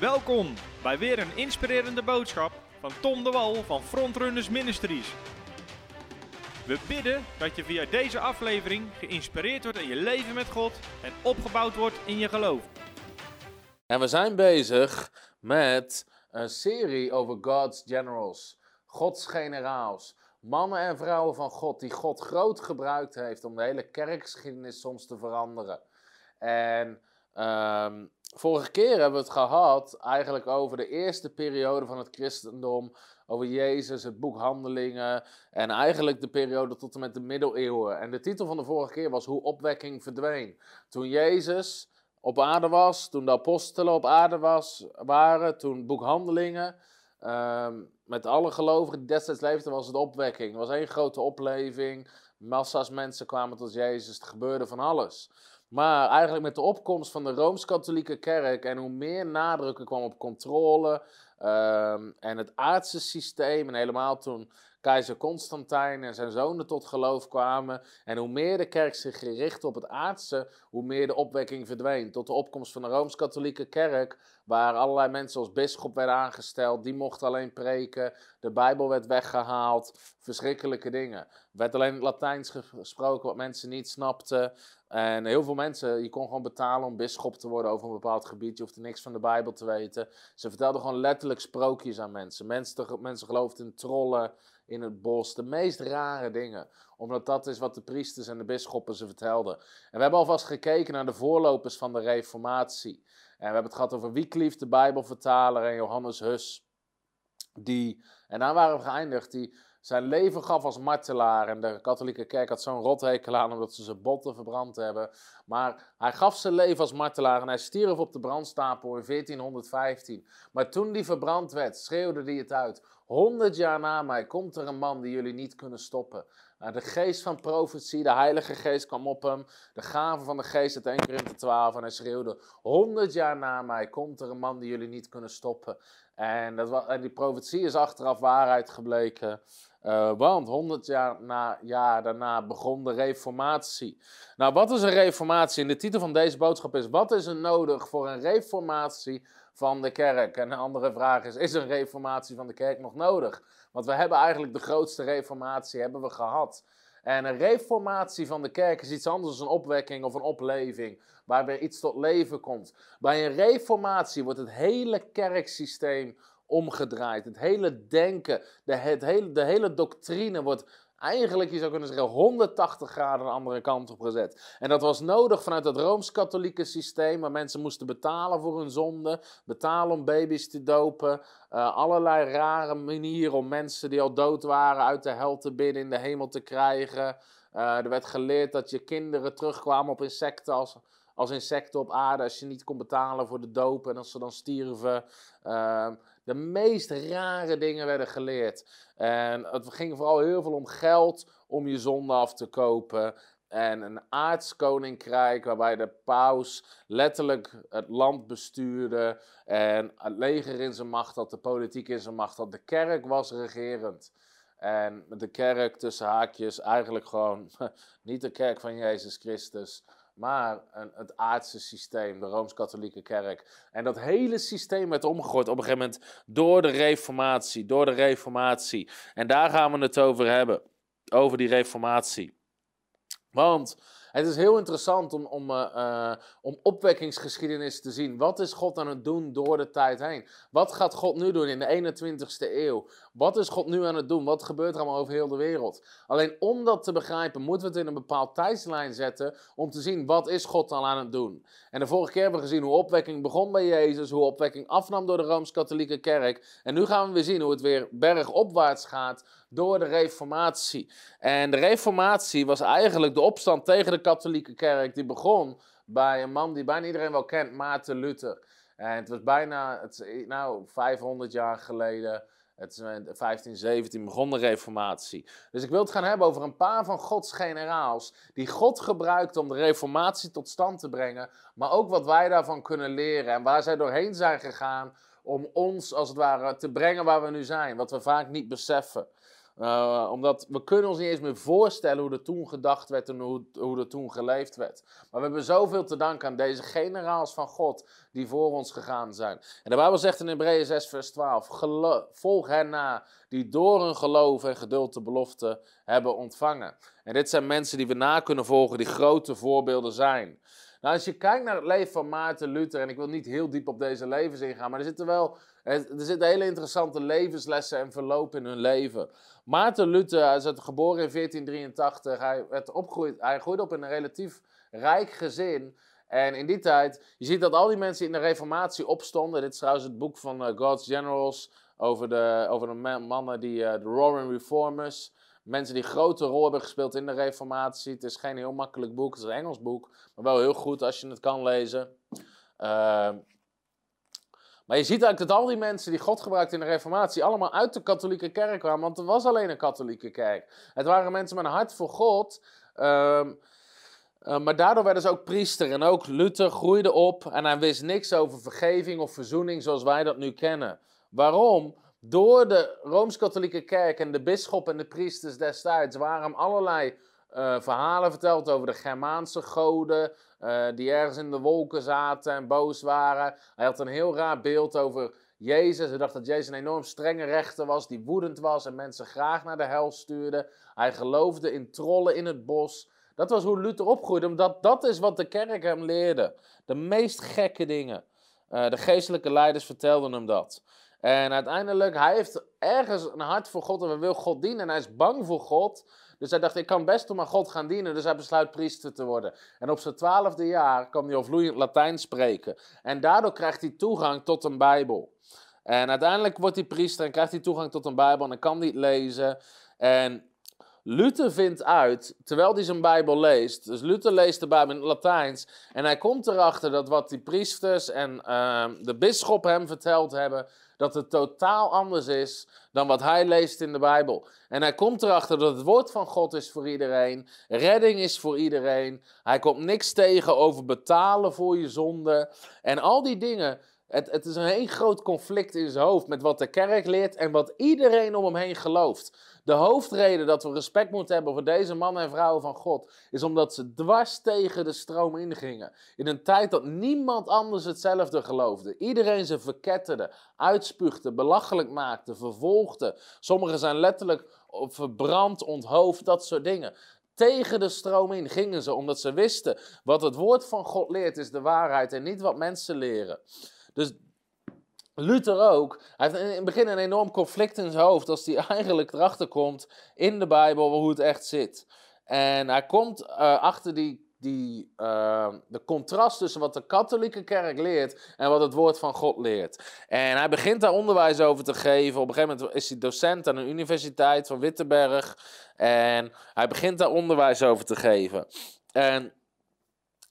Welkom bij weer een inspirerende boodschap van Tom de Wal van Frontrunners Ministries. We bidden dat je via deze aflevering geïnspireerd wordt in je leven met God en opgebouwd wordt in je geloof. En we zijn bezig met een serie over God's Generals, Gods generaals. Mannen en vrouwen van God die God groot gebruikt heeft om de hele kerkgeschiedenis soms te veranderen. En ehm, vorige keer hebben we het gehad eigenlijk over de eerste periode van het christendom, over Jezus, het boek Handelingen en eigenlijk de periode tot en met de middeleeuwen. En de titel van de vorige keer was Hoe opwekking verdween. Toen Jezus op aarde was, toen de apostelen op aarde was, waren, toen boek Handelingen. ehm, met alle gelovigen die destijds leefden, was het opwekking. Er was één grote opleving. Massa's mensen kwamen tot Jezus. Er gebeurde van alles. Maar eigenlijk met de opkomst van de Rooms-Katholieke Kerk en hoe meer nadruk er kwam op controle ehm, en het aardse systeem, en helemaal toen keizer Constantijn en zijn zonen tot geloof kwamen, en hoe meer de kerk zich gerichtte op het aardse, hoe meer de opwekking verdween. Tot de opkomst van de Rooms-Katholieke Kerk, waar allerlei mensen als bisschop werden aangesteld, die mochten alleen preken, de Bijbel werd weggehaald, verschrikkelijke dingen. Er werd alleen Latijns gesproken wat mensen niet snapten. En heel veel mensen, je kon gewoon betalen om bisschop te worden over een bepaald gebied. Je hoefde niks van de Bijbel te weten. Ze vertelden gewoon letterlijk sprookjes aan mensen. Mensen, mensen geloofden in trollen in het bos. De meest rare dingen. Omdat dat is wat de priesters en de bisschoppen ze vertelden. En we hebben alvast gekeken naar de voorlopers van de Reformatie. En we hebben het gehad over Wycliffe, de Bijbelvertaler, en Johannes Hus. Die, en daar waren we geëindigd, die zijn leven gaf als martelaar. En de katholieke kerk had zo'n rothekel aan omdat ze zijn botten verbrand hebben. Maar hij gaf zijn leven als martelaar en hij stierf op de brandstapel in 1415. Maar toen die verbrand werd, schreeuwde hij het uit. Honderd jaar na mij komt er een man die jullie niet kunnen stoppen. Nou, de geest van profetie, de heilige geest kwam op hem. De gave van de geest uit 1 Korinthe 12 en hij schreeuwde. Honderd jaar na mij komt er een man die jullie niet kunnen stoppen. En, dat en die profetie is achteraf waarheid gebleken. Eh, want 100 jaar, na, jaar daarna begon de reformatie. Nou, wat is een reformatie? En de titel van deze boodschap is: Wat is er nodig voor een reformatie van de kerk? En een andere vraag is: Is een reformatie van de kerk nog nodig? Want we hebben eigenlijk de grootste reformatie hebben we gehad. En een reformatie van de kerk is iets anders dan een opwekking of een opleving, waar weer iets tot leven komt. Bij een reformatie wordt het hele kerksysteem omgedraaid. Het hele denken, de, het hele, de hele doctrine wordt eigenlijk, je zou kunnen zeggen, 180 graden een andere kant op gezet. En dat was nodig vanuit het Rooms-Katholieke systeem, waar mensen moesten betalen voor hun zonde, betalen om baby's te dopen, eh, allerlei rare manieren om mensen die al dood waren uit de hel te bidden in de hemel te krijgen. Eh, er werd geleerd dat je kinderen terugkwamen op insecten als, als insecten op aarde als je niet kon betalen voor de doop en als ze dan stierven. Ehm, de meest rare dingen werden geleerd. En het ging vooral heel veel om geld om je zonde af te kopen. En een aardskoninkrijk waarbij de paus letterlijk het land bestuurde. En het leger in zijn macht had, de politiek in zijn macht had. De kerk was regerend. En de kerk tussen haakjes eigenlijk gewoon niet de kerk van Jezus Christus, maar een, het aardse systeem, de Rooms-Katholieke Kerk. En dat hele systeem werd omgegooid op een gegeven moment door de Reformatie, door de Reformatie. En daar gaan we het over hebben, over die Reformatie. Want het is heel interessant om, om, eh, eh, om opwekkingsgeschiedenis te zien. Wat is God aan het doen door de tijd heen? Wat gaat God nu doen in de 21ste eeuw? Wat is God nu aan het doen? Wat gebeurt er allemaal over heel de wereld? Alleen om dat te begrijpen, moeten we het in een bepaald tijdslijn zetten om te zien wat is God al aan het doen. En de vorige keer hebben we gezien hoe opwekking begon bij Jezus, hoe opwekking afnam door de Rooms-Katholieke Kerk. En nu gaan we weer zien hoe het weer bergopwaarts gaat door de Reformatie. En de Reformatie was eigenlijk de opstand tegen de Katholieke Kerk. Die begon bij een man die bijna iedereen wel kent, Maarten Luther. En het was bijna, het, is, nou, 500 jaar geleden. Het is in 1517 begon de Reformatie. Dus ik wil het gaan hebben over een paar van Gods generaals. die God gebruikte om de Reformatie tot stand te brengen. maar ook wat wij daarvan kunnen leren. en waar zij doorheen zijn gegaan. om ons als het ware te brengen waar we nu zijn. Wat we vaak niet beseffen. Uh, omdat we kunnen ons niet eens meer voorstellen hoe er toen gedacht werd en hoe, hoe er toen geleefd werd. Maar we hebben zoveel te danken aan deze generaals van God die voor ons gegaan zijn. En de Bijbel zegt in Hebreeën 6 vers 12, volg hen na die door hun geloof en geduld de belofte hebben ontvangen. En dit zijn mensen die we na kunnen volgen, die grote voorbeelden zijn. Nou, als je kijkt naar het leven van Maarten Luther, en ik wil niet heel diep op deze levens ingaan, maar er zitten wel er zitten hele interessante levenslessen en verloop in hun leven. Maarten Luther hij is geboren in 1483. Hij, werd opgegroeid, hij groeide op in een relatief rijk gezin. En in die tijd, je ziet dat al die mensen in de reformatie opstonden. Dit is trouwens het boek van uh, God's Generals over de, over de mannen die, uh, de Roaring Reformers. Mensen die grote rol hebben gespeeld in de reformatie. Het is geen heel makkelijk boek, het is een Engels boek. Maar wel heel goed als je het kan lezen. Uh, maar je ziet eigenlijk dat al die mensen die God gebruikte in de Reformatie allemaal uit de katholieke kerk kwamen, want er was alleen een katholieke kerk. Het waren mensen met een hart voor God. Ehm, eh, maar daardoor werden ze ook priester. En ook Luther groeide op en hij wist niks over vergeving of verzoening zoals wij dat nu kennen. Waarom? Door de Rooms-Katholieke Kerk en de bisschop en de priesters destijds waren hem allerlei uh, verhalen verteld over de Germaanse goden, uh, die ergens in de wolken zaten en boos waren. Hij had een heel raar beeld over Jezus. Hij dacht dat Jezus een enorm strenge rechter was, die woedend was en mensen graag naar de hel stuurde. Hij geloofde in trollen in het bos. Dat was hoe Luther opgroeide, omdat dat is wat de kerk hem leerde. De meest gekke dingen. Uh, de geestelijke leiders vertelden hem dat. En uiteindelijk, hij heeft ergens een hart voor God en hij wil God dienen. En hij is bang voor God. Dus hij dacht, ik kan best om aan God gaan dienen. Dus hij besluit priester te worden. En op zijn twaalfde jaar kan hij al vloeiend Latijn spreken. En daardoor krijgt hij toegang tot een Bijbel. En uiteindelijk wordt hij priester en krijgt hij toegang tot een Bijbel. En dan kan hij het lezen. En Luther vindt uit, terwijl hij zijn Bijbel leest, dus Luther leest de Bijbel in het Latijns, en hij komt erachter dat wat die priesters en uh, de bisschop hem verteld hebben, dat het totaal anders is dan wat hij leest in de Bijbel. En hij komt erachter dat het woord van God is voor iedereen, redding is voor iedereen. Hij komt niks tegen over betalen voor je zonde en al die dingen. Het, het, is een heel groot conflict in zijn hoofd met wat de kerk leert en wat iedereen om hem heen gelooft. De hoofdreden dat we respect moeten hebben voor deze mannen en vrouwen van God, is omdat ze dwars tegen de stroom ingingen. In een tijd dat niemand anders hetzelfde geloofde. Iedereen ze verketterde, uitspuugde, belachelijk maakte, vervolgde. Sommigen zijn letterlijk verbrand, onthoofd, dat soort dingen. Tegen de stroom in gingen ze, omdat ze wisten wat het woord van God leert is de waarheid en niet wat mensen leren. Dus Luther ook. Hij heeft in het begin een enorm conflict in zijn hoofd als hij eigenlijk erachter komt in de Bijbel hoe het echt zit. En hij komt uh, achter die, die, uh, de contrast tussen wat de katholieke kerk leert en wat het woord van God leert. En hij begint daar onderwijs over te geven. Op een gegeven moment is hij docent aan een universiteit van Wittenberg. En hij begint daar onderwijs over te geven. En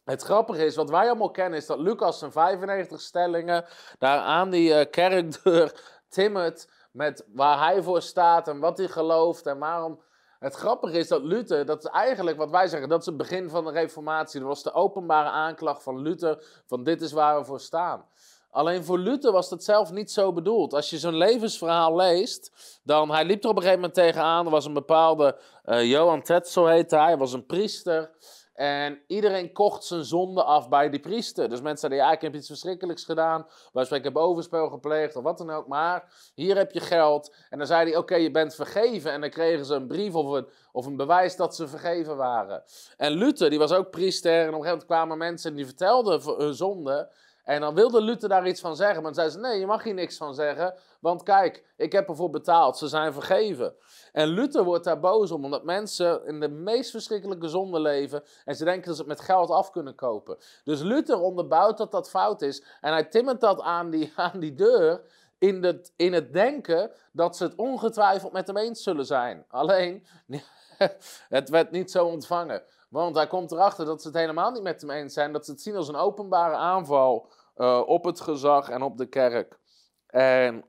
het grappige is, wat wij allemaal kennen, is dat Lucas zijn 95 stellingen daar aan die uh, kerkdeur timmert met waar hij voor staat en wat hij gelooft en waarom. Het grappige is dat Luther, dat is eigenlijk wat wij zeggen, dat is het begin van de reformatie. Dat was de openbare aanklacht van Luther, van dit is waar we voor staan. Alleen voor Luther was dat zelf niet zo bedoeld. Als je zo'n levensverhaal leest, dan, hij liep er op een gegeven moment tegenaan, er was een bepaalde, uh, Johan Tetzel heette hij, hij was een priester. En iedereen kocht zijn zonde af bij die priester. Dus mensen zeiden, ja, ik heb iets verschrikkelijks gedaan. Wij ik heb overspel gepleegd of wat dan ook. Maar hier heb je geld. En dan zei hij, oké, je bent vergeven. En dan kregen ze een brief of een, of een bewijs dat ze vergeven waren. En Luther, die was ook priester. En op een gegeven moment kwamen mensen die vertelden hun zonde. En dan wilde Luther daar iets van zeggen. Maar dan zei ze, nee, je mag hier niks van zeggen. Want kijk, ik heb ervoor betaald. Ze zijn vergeven. En Luther wordt daar boos om, omdat mensen in de meest verschrikkelijke zonde leven en ze denken dat ze het met geld af kunnen kopen. Dus Luther onderbouwt dat dat fout is en hij timmert dat aan die, aan die deur in, de, in het denken dat ze het ongetwijfeld met hem eens zullen zijn. Alleen, het werd niet zo ontvangen. Want hij komt erachter dat ze het helemaal niet met hem eens zijn, dat ze het zien als een openbare aanval uh, op het gezag en op de kerk. En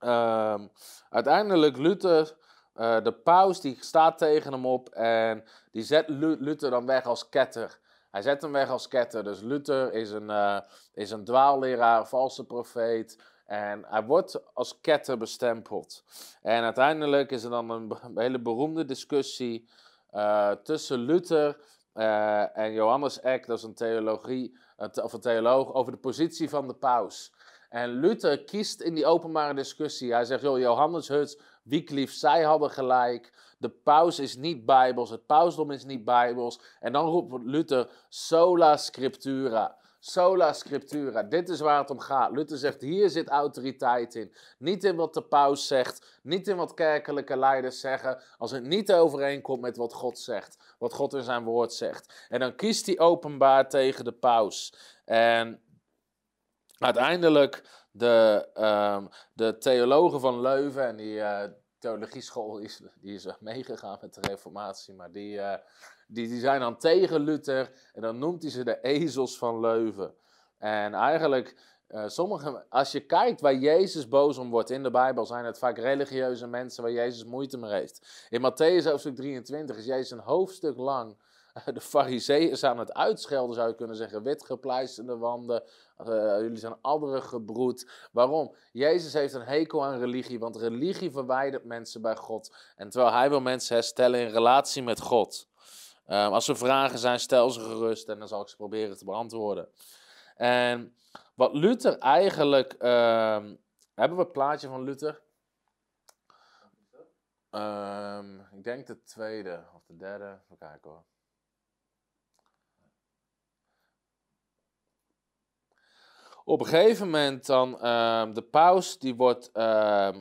Um, uiteindelijk Luther, uh, de paus, die staat tegen hem op en die zet Luther dan weg als ketter. Hij zet hem weg als ketter. Dus Luther is een, uh, is een dwaalleraar, valse profeet. En hij wordt als ketter bestempeld. En uiteindelijk is er dan een hele beroemde discussie uh, tussen Luther uh, en Johannes Eck, dat is een, theologie, of een theoloog, over de positie van de paus. En Luther kiest in die openbare discussie, hij zegt, joh, Johannes Huts, Wycliffe, zij hadden gelijk. De paus is niet bijbels, het pausdom is niet bijbels. En dan roept Luther sola scriptura. Sola scriptura, dit is waar het om gaat. Luther zegt, hier zit autoriteit in. Niet in wat de paus zegt, niet in wat kerkelijke leiders zeggen, als het niet overeenkomt met wat God zegt, wat God in zijn woord zegt. En dan kiest hij openbaar tegen de paus. En uiteindelijk de, um, de theologen van Leuven, en die uh, theologieschool is, die is meegegaan met de reformatie, maar die, uh, die, die zijn dan tegen Luther en dan noemt hij ze de ezels van Leuven. En eigenlijk, uh, sommige, als je kijkt waar Jezus boos om wordt in de Bijbel, zijn het vaak religieuze mensen waar Jezus moeite mee heeft. In Matthäus hoofdstuk 23 is Jezus een hoofdstuk lang de fariseeën aan het uitschelden, zou je kunnen zeggen. Witgepleisterde wanden, uh, jullie zijn andere gebroed. Waarom? Jezus heeft een hekel aan religie, want religie verwijdert mensen bij God. En terwijl hij wil mensen herstellen in relatie met God. Um, als er vragen zijn, stel ze gerust en dan zal ik ze proberen te beantwoorden. En wat Luther eigenlijk. Um, hebben we het plaatje van Luther? Um, ik denk de tweede of de derde. Even kijken hoor. Op een gegeven moment dan de paus, die wordt. Uh,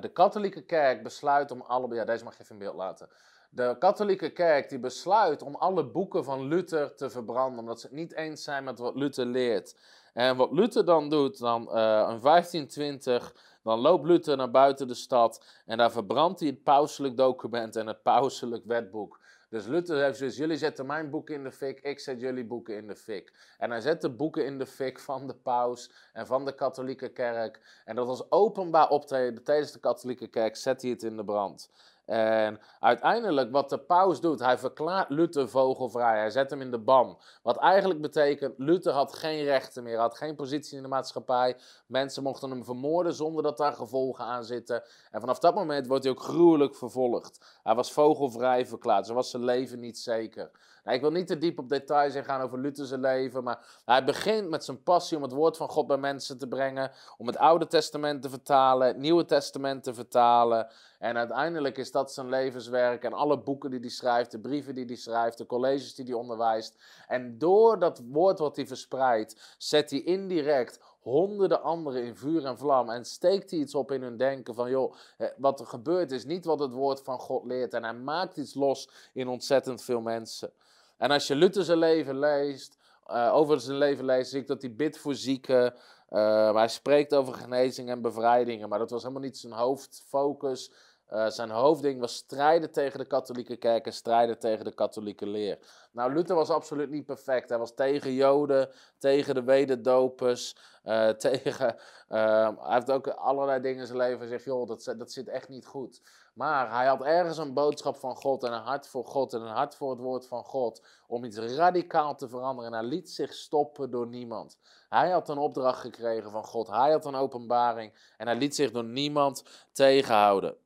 de katholieke kerk besluit om alle. Ja, deze mag je even in beeld laten. De katholieke kerk die besluit om alle boeken van Luther te verbranden, omdat ze het niet eens zijn met wat Luther leert. En wat Luther dan doet, dan uh, in 1520, dan loopt Luther naar buiten de stad en daar verbrandt hij het pauselijk document en het pauselijk wetboek. Dus Luther heeft dus, jullie zetten mijn boeken in de fik, ik zet jullie boeken in de fik. En hij zet de boeken in de fik van de paus en van de katholieke kerk. En dat was openbaar optreden tijdens de katholieke kerk, zet hij het in de brand. En uiteindelijk wat de paus doet, hij verklaart Luther vogelvrij. Hij zet hem in de ban. Wat eigenlijk betekent, Luther had geen rechten meer, had geen positie in de maatschappij. Mensen mochten hem vermoorden zonder dat daar gevolgen aan zitten. En vanaf dat moment wordt hij ook gruwelijk vervolgd. Hij was vogelvrij verklaard, zo was zijn leven niet zeker. Nou, ik wil niet te diep op details ingaan over Luther's leven, maar hij begint met zijn passie om het woord van God bij mensen te brengen, om het Oude Testament te vertalen, het Nieuwe Testament te vertalen. En uiteindelijk is dat zijn levenswerk en alle boeken die hij schrijft, de brieven die hij schrijft, de colleges die hij onderwijst. En door dat woord wat hij verspreidt, zet hij indirect honderden anderen in vuur en vlam en steekt hij iets op in hun denken van joh, wat er gebeurt is niet wat het woord van God leert en hij maakt iets los in ontzettend veel mensen. En als je Luther zijn leven leest, uh, over zijn leven leest, zie ik dat hij bidt voor zieken. Uh, hij spreekt over genezing en bevrijdingen, maar dat was helemaal niet zijn hoofdfocus. Uh, zijn hoofdding was strijden tegen de katholieke kerk en strijden tegen de katholieke leer. Nou, Luther was absoluut niet perfect. Hij was tegen Joden, tegen de wederdopers, tegen... Hij heeft ook allerlei dingen in zijn leven gezegd, joh, dat, dat zit echt niet goed. Maar hij had ergens een boodschap van God en een hart voor God en een hart voor het woord van God. Om iets radicaal te veranderen. En hij liet zich stoppen door niemand. Hij had een opdracht gekregen van God. Hij had een openbaring. En hij liet zich door niemand tegenhouden.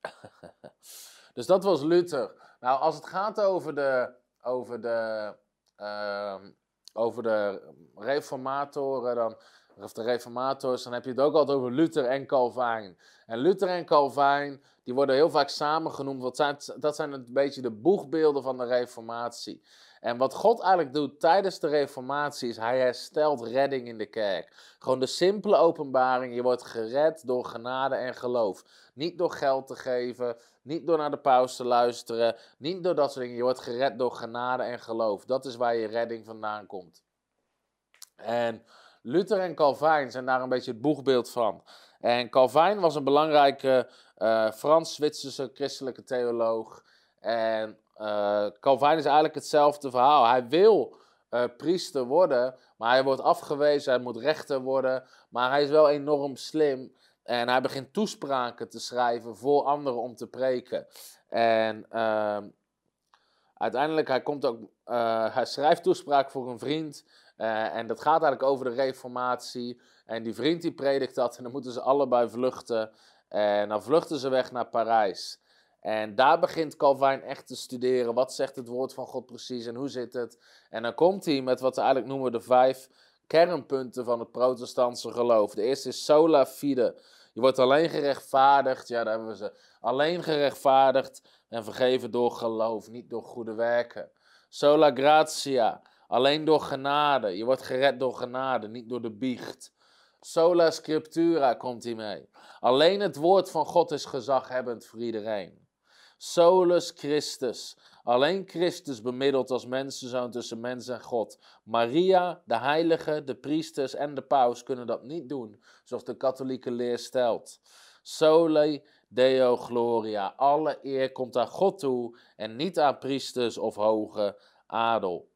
dus dat was Luther. Nou, als het gaat over de, over de, uh, over de reformatoren, dan, of de reformators, dan heb je het ook altijd over Luther en Calvijn. En Luther en Calvijn, die worden heel vaak samengenoemd, want zijn, dat zijn een beetje de boegbeelden van de reformatie. En wat God eigenlijk doet tijdens de reformatie is hij herstelt redding in de kerk. Gewoon de simpele openbaring, je wordt gered door genade en geloof. Niet door geld te geven, niet door naar de paus te luisteren, niet door dat soort dingen. Je wordt gered door genade en geloof. Dat is waar je redding vandaan komt. En Luther en Calvijn zijn daar een beetje het boegbeeld van. En Calvijn was een belangrijke uh, Frans-Zwitserse christelijke theoloog. En uh, Calvijn is eigenlijk hetzelfde verhaal. Hij wil uh, priester worden, maar hij wordt afgewezen. Hij moet rechter worden, maar hij is wel enorm slim. En hij begint toespraken te schrijven voor anderen om te preken. En uh, uiteindelijk, hij komt ook, hij schrijft toespraak voor een vriend. Eh, en dat gaat eigenlijk over de reformatie. En die vriend die predikt dat en dan moeten ze allebei vluchten. En dan vluchten ze weg naar Parijs. En daar begint Calvijn echt te studeren. Wat zegt het woord van God precies en hoe zit het? En dan komt hij met wat we eigenlijk noemen de vijf kernpunten van het protestantse geloof. De eerste is sola fide. Je wordt alleen gerechtvaardigd, ja, daar hebben we ze. Alleen gerechtvaardigd en vergeven door geloof, niet door goede werken. Sola gratia. Alleen door genade. Je wordt gered door genade, niet door de biecht. Sola scriptura komt hij mee. Alleen het woord van God is gezaghebbend voor iedereen. Solus Christus. Alleen Christus bemiddelt als mensenzoon tussen mens en God. Maria, de heilige, de priesters en de paus kunnen dat niet doen, zoals de katholieke leer stelt. Sole Deo Gloria. Alle eer komt aan God toe en niet aan priesters of hoge adel.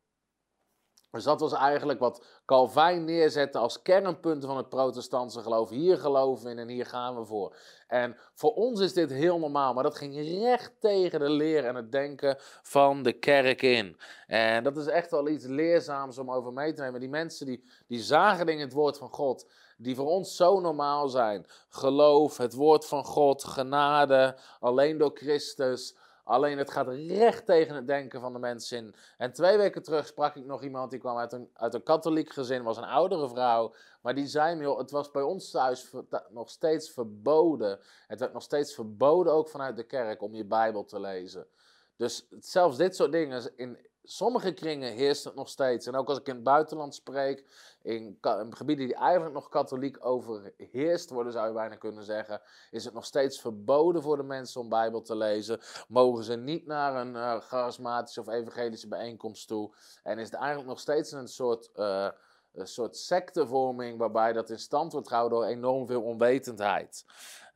Dus dat was eigenlijk wat Calvijn neerzette als kernpunten van het protestantse geloof. Hier geloven we in en hier gaan we voor. En voor ons is dit heel normaal, maar dat ging recht tegen de leer en het denken van de kerk in. En dat is echt wel iets leerzaams om over mee te nemen. Die mensen die, die zagen dingen in het woord van God, die voor ons zo normaal zijn. Geloof, het woord van God, genade, alleen door Christus. Alleen het gaat recht tegen het denken van de mensen in. En twee weken terug sprak ik nog iemand die kwam uit een, uit een katholiek gezin, was een oudere vrouw. Maar die zei het was bij ons thuis nog steeds verboden. Het werd nog steeds verboden, ook vanuit de kerk, om je Bijbel te lezen. Dus zelfs dit soort dingen in, sommige kringen heerst het nog steeds. En ook als ik in het buitenland spreek, in, gebieden die eigenlijk nog katholiek overheerst worden, zou je bijna kunnen zeggen, is het nog steeds verboden voor de mensen om Bijbel te lezen. Mogen ze niet naar een uh, charismatische of evangelische bijeenkomst toe. En is het eigenlijk nog steeds een soort, uh, een soort sectevorming waarbij dat in stand wordt gehouden door enorm veel onwetendheid.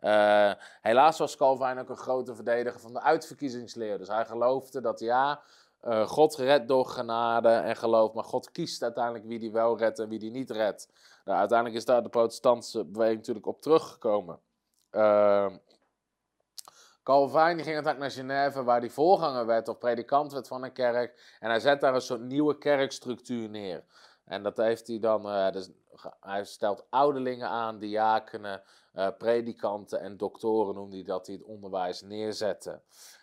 Uh, helaas was Calvin ook een grote verdediger van de uitverkiezingsleer. Dus hij geloofde dat ja, uh, God redt door genade en geloof, maar God kiest uiteindelijk wie die wel redt en wie die niet redt. Nou, uiteindelijk is daar de protestantse beweging natuurlijk op teruggekomen. Uh, Calvijn ging uiteindelijk naar Genève, waar hij voorganger werd of predikant werd van een kerk. En hij zet daar een soort nieuwe kerkstructuur neer. En dat heeft hij dan, uh, dus, hij stelt ouderlingen aan, diakenen, uh, predikanten en doktoren, noemde hij dat, die het onderwijs neerzetten.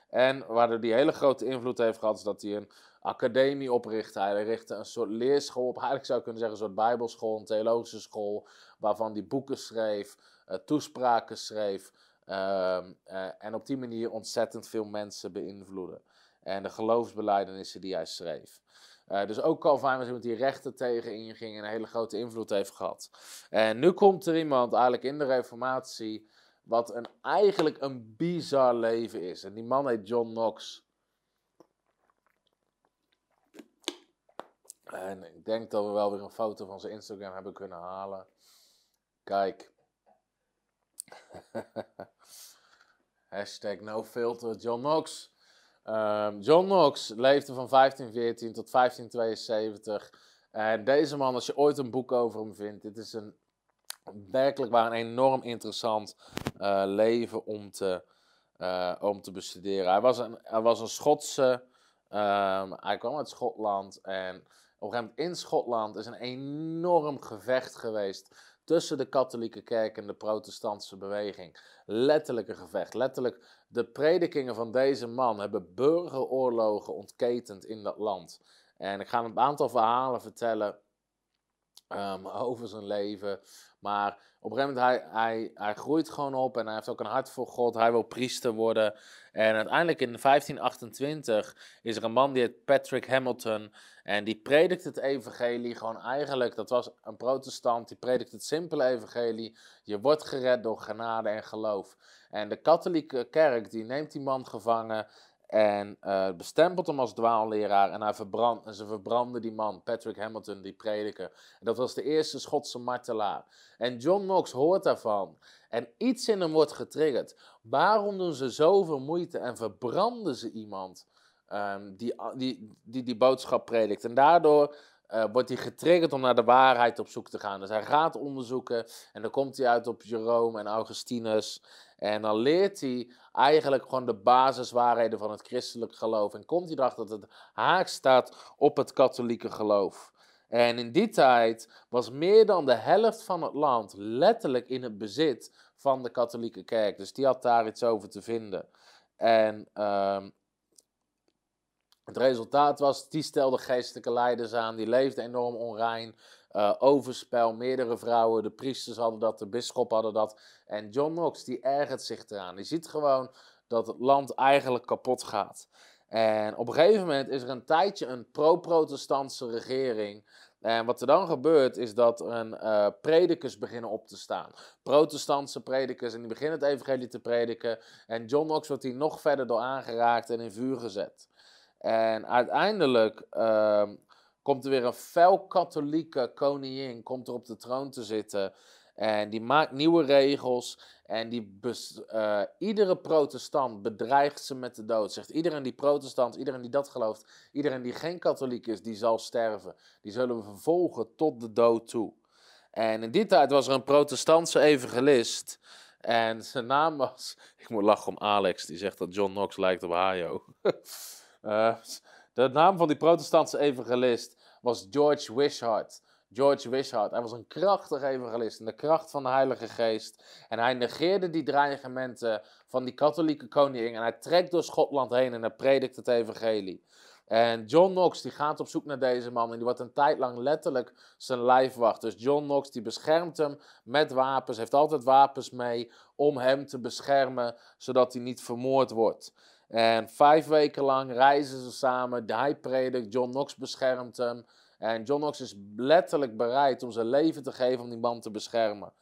En waar hij hele grote invloed heeft gehad, is dat hij een academie oprichtte. Hij richtte een soort leerschool op, eigenlijk zou kunnen zeggen een soort bijbelschool, een theologische school, waarvan hij boeken schreef, uh, toespraken schreef. Uh, uh, en op die manier ontzettend veel mensen beïnvloeden. En de geloofsbeleidenissen die hij schreef. Uh, dus ook Calvin was iemand die rechten tegen inging en een hele grote invloed heeft gehad. En nu komt er iemand eigenlijk in de Reformatie wat een, eigenlijk een bizar leven is. En die man heet John Knox. En ik denk dat we wel weer een foto van zijn Instagram hebben kunnen halen. Kijk. Hashtag no filter John Knox. Um, John Knox leefde van 1514 tot 1572. En deze man, als je ooit een boek over hem vindt, dit is een werkelijk waar een enorm interessant uh, leven om te, uh, om te bestuderen. Hij was een, hij was een Schotse, um, hij kwam uit Schotland en op een gegeven moment in Schotland is een enorm gevecht geweest tussen de katholieke kerk en de protestantse beweging. Letterlijk een gevecht. Letterlijk, de predikingen van deze man hebben burgeroorlogen ontketend in dat land. En ik ga een aantal verhalen vertellen um, over zijn leven. Maar op een gegeven moment, hij, hij, hij groeit gewoon op en hij heeft ook een hart voor God. Hij wil priester worden. En uiteindelijk in 1528 is er een man die heet Patrick Hamilton. En die predikt het evangelie gewoon eigenlijk, dat was een protestant, die predikt het simpele evangelie. Je wordt gered door genade en geloof. En de katholieke kerk, die neemt die man gevangen en uh, bestempelt hem als dwaalleraar en, hij verbrand, en ze verbranden die man, Patrick Hamilton, die prediker. En dat was de eerste Schotse martelaar. En John Knox hoort daarvan. En iets in hem wordt getriggerd. Waarom doen ze zoveel moeite en verbranden ze iemand um, die, die, die die boodschap predikt? En daardoor uh, wordt hij getriggerd om naar de waarheid op zoek te gaan. Dus hij gaat onderzoeken en dan komt hij uit op Jerome en Augustinus. En dan leert hij eigenlijk gewoon de basiswaarheden van het christelijk geloof. En komt hij erachter dat het haak staat op het katholieke geloof. En in die tijd was meer dan de helft van het land letterlijk in het bezit van de katholieke kerk. Dus die had daar iets over te vinden. En ehm, het resultaat was, die stelde geestelijke leiders aan, die leefden enorm onrein. Uh, overspel, meerdere vrouwen, de priesters hadden dat, de bisschop hadden dat. En John Knox, die ergert zich eraan. Die ziet gewoon dat het land eigenlijk kapot gaat. En op een gegeven moment is er een tijdje een pro-protestantse regering. En wat er dan gebeurt, is dat er een uh, predikers beginnen op te staan. Protestantse predikers, en die beginnen het evangelie te prediken. En John Knox wordt hier nog verder door aangeraakt en in vuur gezet. En uiteindelijk uh, komt er weer een fel katholieke koningin, komt er op de troon te zitten. En die maakt nieuwe regels. En die uh, iedere protestant bedreigt ze met de dood. Zegt iedereen die protestant, iedereen die dat gelooft, iedereen die geen katholiek is, die zal sterven. Die zullen we vervolgen tot de dood toe. En in die tijd was er een protestantse evangelist. En zijn naam was. Ik moet lachen om Alex, die zegt dat John Knox lijkt op Hayo. uh, de naam van die protestantse evangelist was George Wishart. George Wishart. Hij was een krachtig evangelist in de kracht van de Heilige Geest. En hij negeerde die dreigementen van die katholieke koning. En hij trekt door Schotland heen en hij predikt het evangelie. En John Knox die gaat op zoek naar deze man en die wordt een tijd lang letterlijk zijn lijfwacht. Dus John Knox die beschermt hem met wapens, heeft altijd wapens mee om hem te beschermen, zodat hij niet vermoord wordt. En vijf weken lang reizen ze samen, hij predikt, John Knox beschermt hem. En John Knox is letterlijk bereid om zijn leven te geven om die man te beschermen.